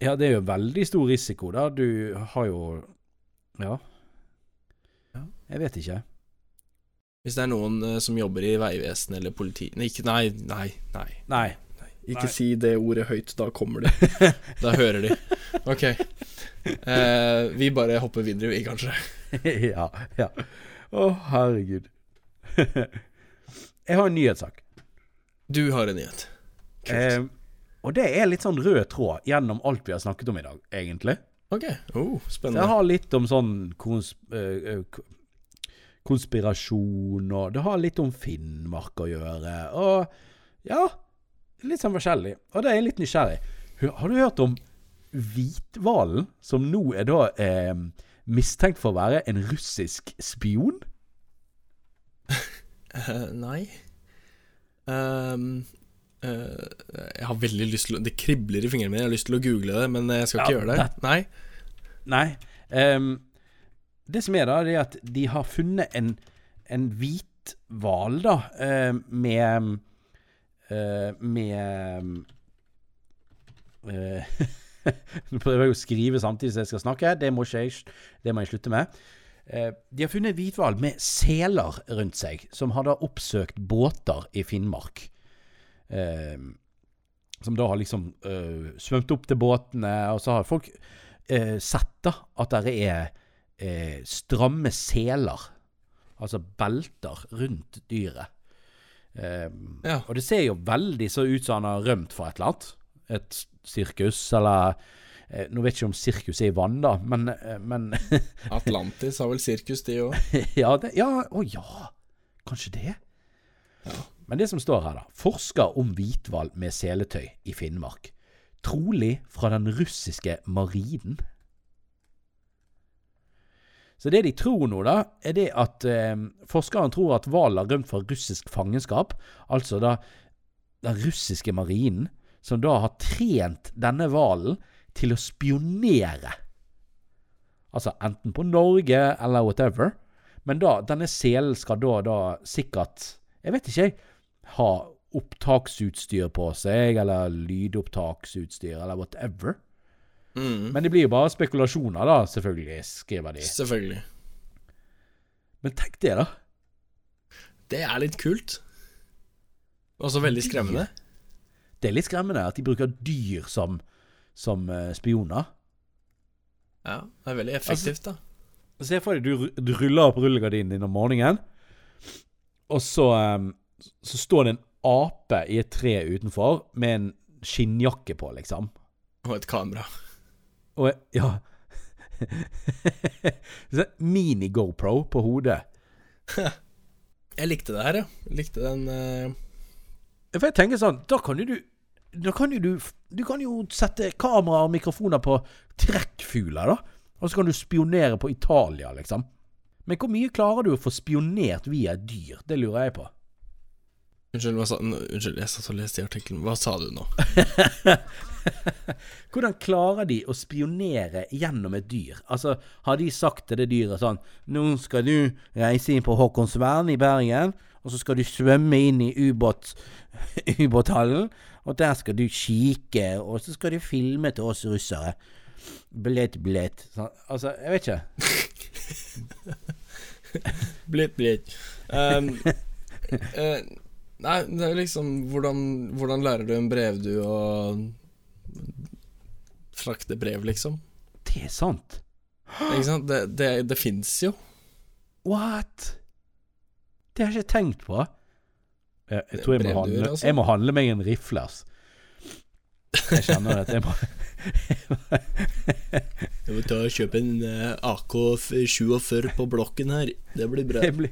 Ja, det er jo veldig stor risiko, da. Du har jo Ja. Ja. Jeg vet ikke. Hvis det er noen uh, som jobber i Vegvesenet eller politi... Nei, nei, nei, nei. Nei. Ikke Nei. si det ordet høyt, da kommer de. (laughs) da hører de. Ok. Uh, vi bare hopper videre, vi, kanskje. (laughs) ja. ja. Å, herregud. (laughs) jeg har en nyhetssak. Du har en nyhet. Eh, og det er litt sånn rød tråd gjennom alt vi har snakket om i dag, egentlig. ok. Oh, Så jeg har litt om sånn kons Uh, k- konspirasjon, og det har litt om Finnmark å gjøre, og ja Litt sånn forskjellig. Og det er jeg litt nysgjerrig. Har du hørt om hvithvalen, som nå er da eh, mistenkt for å være en russisk spion? Uh, (laughs) nei. Um, uh, jeg har veldig lyst til å Det kribler i fingrene mine. Jeg har lyst til å google det, men jeg skal ikke gjøre det. det- Nei. Nei. ehm, det som er da, det er at de har funnet en, en hvithval, da, eh, med eh, Med eh, (laughs) Nå prøver jeg å skrive samtidig som jeg skal snakke. Det må, jeg, det må jeg slutte med. De har funnet en hvithval med seler rundt seg, som har da oppsøkt båter i Finnmark. Som da har liksom svømt opp til båtene, og så har folk sett da at det er eh, stramme seler, altså belter, rundt dyret. Eh, Ja. Og det ser jo veldig så ut som han har rømt fra et eller annet. Et sirkus, eller eh, Nå vet jeg ikke om sirkus er i vann, da, men, eh, men (laughs) Atlantis har vel sirkus, de òg. (laughs) ja, det, ja, å ja. Kanskje det? Ja. Men det som står her, da. Forsker om hvithval med seletøy i Finnmark. Trolig fra den russiske marinen. Så det de tror nå, da, er det at eh, forskeren tror at hvalen har rømt fra russisk fangenskap. Altså da den russiske marinen, som da har trent denne hvalen til å spionere. Altså enten på Norge eller whatever. Men da, denne selen skal da, da sikkert Jeg vet ikke, jeg. Ha opptaksutstyr på seg, eller lydopptaksutstyr, eller whatever. Mm. Men det blir jo bare spekulasjoner, da, selvfølgelig, skriver de. Selvfølgelig. Men tenk det, da. Det er litt kult. Også veldig skremmende. Det er litt skremmende at de bruker dyr som, som eh, spioner. Ja, det er veldig effektivt, da. Se for deg du, du ruller opp rullegardinen din om morgenen, og så, så står det en ape i et tre utenfor med en skinnjakke på, liksom. Og et kamera. Og ja (laughs) Mini-GoPro på hodet. (laughs) Jeg likte det her, ja. Jeg likte den uh... For jeg tenker sånn, da kan jo du Da kan jo du Du kan jo sette kamera og mikrofoner på trekkfugler, da. Og så kan du spionere på Italia, liksom. Men hvor mye klarer du å få spionert via et dyr? Det lurer jeg på. Unnskyld, sa Unnskyld, jeg satt og leste i artikkelen. Hva sa du nå? (laughs) Hvordan klarer de å spionere gjennom et dyr? Altså, har de sagt til det dyret sånn Nå skal du reise inn på Håkonsvern i Bergen, og så skal du svømme inn i ubåt (laughs) ubåthallen, og der skal du kikke, og så skal du filme til oss russere. Blitt, blitt. Sånn, altså, jeg vet ikke. (laughs) Blitt, blitt. Um, eh, nei, det er liksom hvordan, hvordan lærer du en brevdu å frakte brev, liksom? Det er sant. Ikke sant? Det, det, det fins jo. What? Det har jeg ikke tenkt på. Jeg, jeg tror jeg må, handle, altså. jeg må handle meg en rifle, ass. Jeg kjenner at jeg må Jeg må ta og kjøpe en eh, AK-47 på blokken her. Det blir bra. Jeg blir,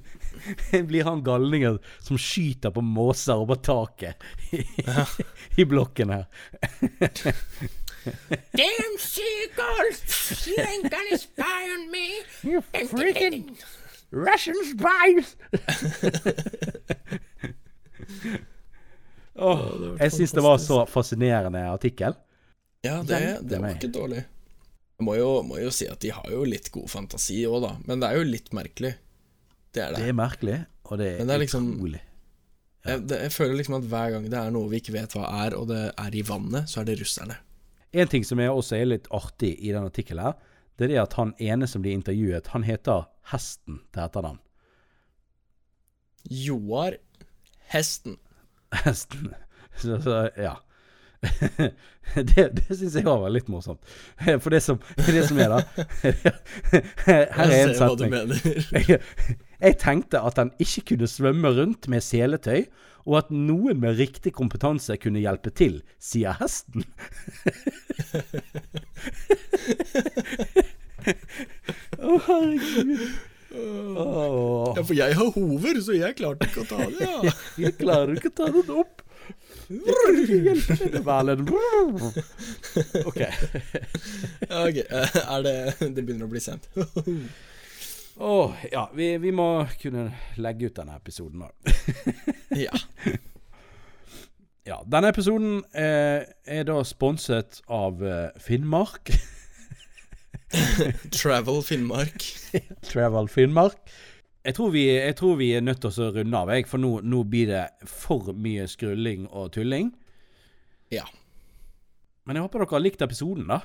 jeg blir han galningen som skyter på måser over taket i, i blokken her. Damn seagulls! You ain't gonna spy on me! You freaking Russian spies! oh, jeg syns det var så fascinerende artikkel. Ja, det, det var ikke dårlig. Jeg må jo, må jo si at de har jo litt god fantasi òg, da. Men det er jo litt merkelig. Det er det. Det er merkelig, og det er, Men det er liksom- utrolig. Jeg, det, jeg føler liksom at hver gang det er noe vi ikke vet hva er, og det er i vannet, så er det russerne. En ting som er også er litt artig i den artikkelen her, det er det at han ene som blir intervjuet, han heter Hesten til etternavn. Joar Hesten. Hesten. (laughs) Så, så ja. Det det syns jeg var litt morsomt. For det som, det som er, da Her er en setning. Jeg, jeg tenkte at han ikke kunne svømme rundt med seletøy, og at noen med riktig kompetanse kunne hjelpe til, sier hesten. Å, herregud. Oh. Ja, for jeg har hover, så jeg klarte ikke å ta det, ja. (laughs) jeg klarer ikke å ta den opp. Erlend. OK. Ja, (laughs) ok, eh, er det Det begynner å bli sent. Åh, ja, vi, vi må kunne legge ut denne episoden nå. (laughs) Ja. Ja, denne episoden er, er da sponset av eh, Finnmark. (laughs) Travel Finnmark. Travel Finnmark. Jeg tror, vi, jeg tror vi er nødt til å runde av, jeg, for nå, nå blir det for mye skrulling og tulling. Ja. Men jeg håper dere har likt episoden, da.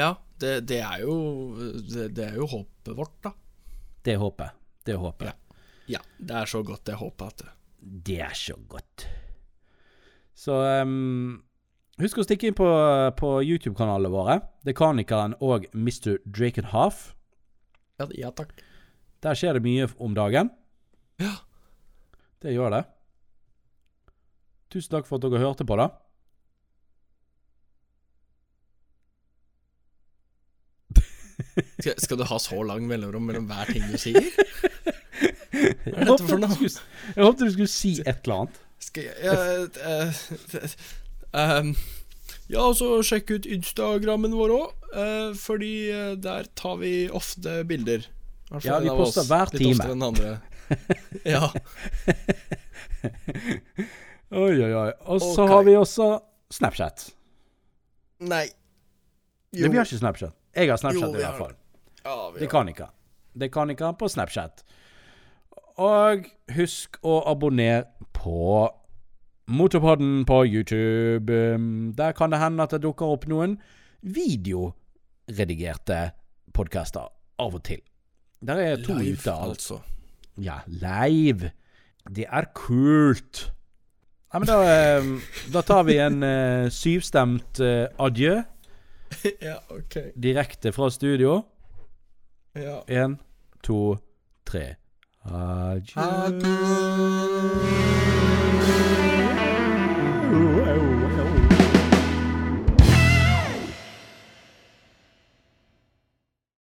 Ja, det, det er jo det, det er jo håpet vårt, da. Det håper jeg. Det håper jeg. Ja, det er så godt det håpet at det Det er så godt. Så um, husk å stikke inn på, på YouTube-kanalene våre. Dekanikeren og Mr. Drakenhoff. Ja, ja takk. Der skjer det mye om dagen. Ja. Det gjør det. Tusen takk for at dere hørte på, da. (laughs) Skal, skal du ha så lang mellomrom mellom hver ting du sier? (laughs) Jeg håpte, du skulle, jeg håpte du skulle si et eller annet. Skal jeg ja, eh, eh, ja, og så sjekk ut Instagrammen vår òg, fordi eh, der tar vi ofte bilder. I hvert fall Ja, vi poster hver litt time. oftere enn andre. (laughs) ja. (laughs) Oi, oi, oi. Og så okay. har vi også Snapchat. Nei. Det, vi har ikke Snapchat. Jeg har Snapchat Jo, i hvert fall. Ja, Det kan ikke. Det kan ikke på Snapchat. Og husk å abonnere på Motorpodden på YouTube. Der kan det hende at det dukker opp noen videoredigerte podkaster av og til. Der er to Live, ute. altså. Ja, live. Det er kult. Nei, men da, um, da tar vi en uh, syvstemt uh, adjø (laughs) ja, ok. direkte fra studio. Ja. Én, to, tre. Adjø. Adjø.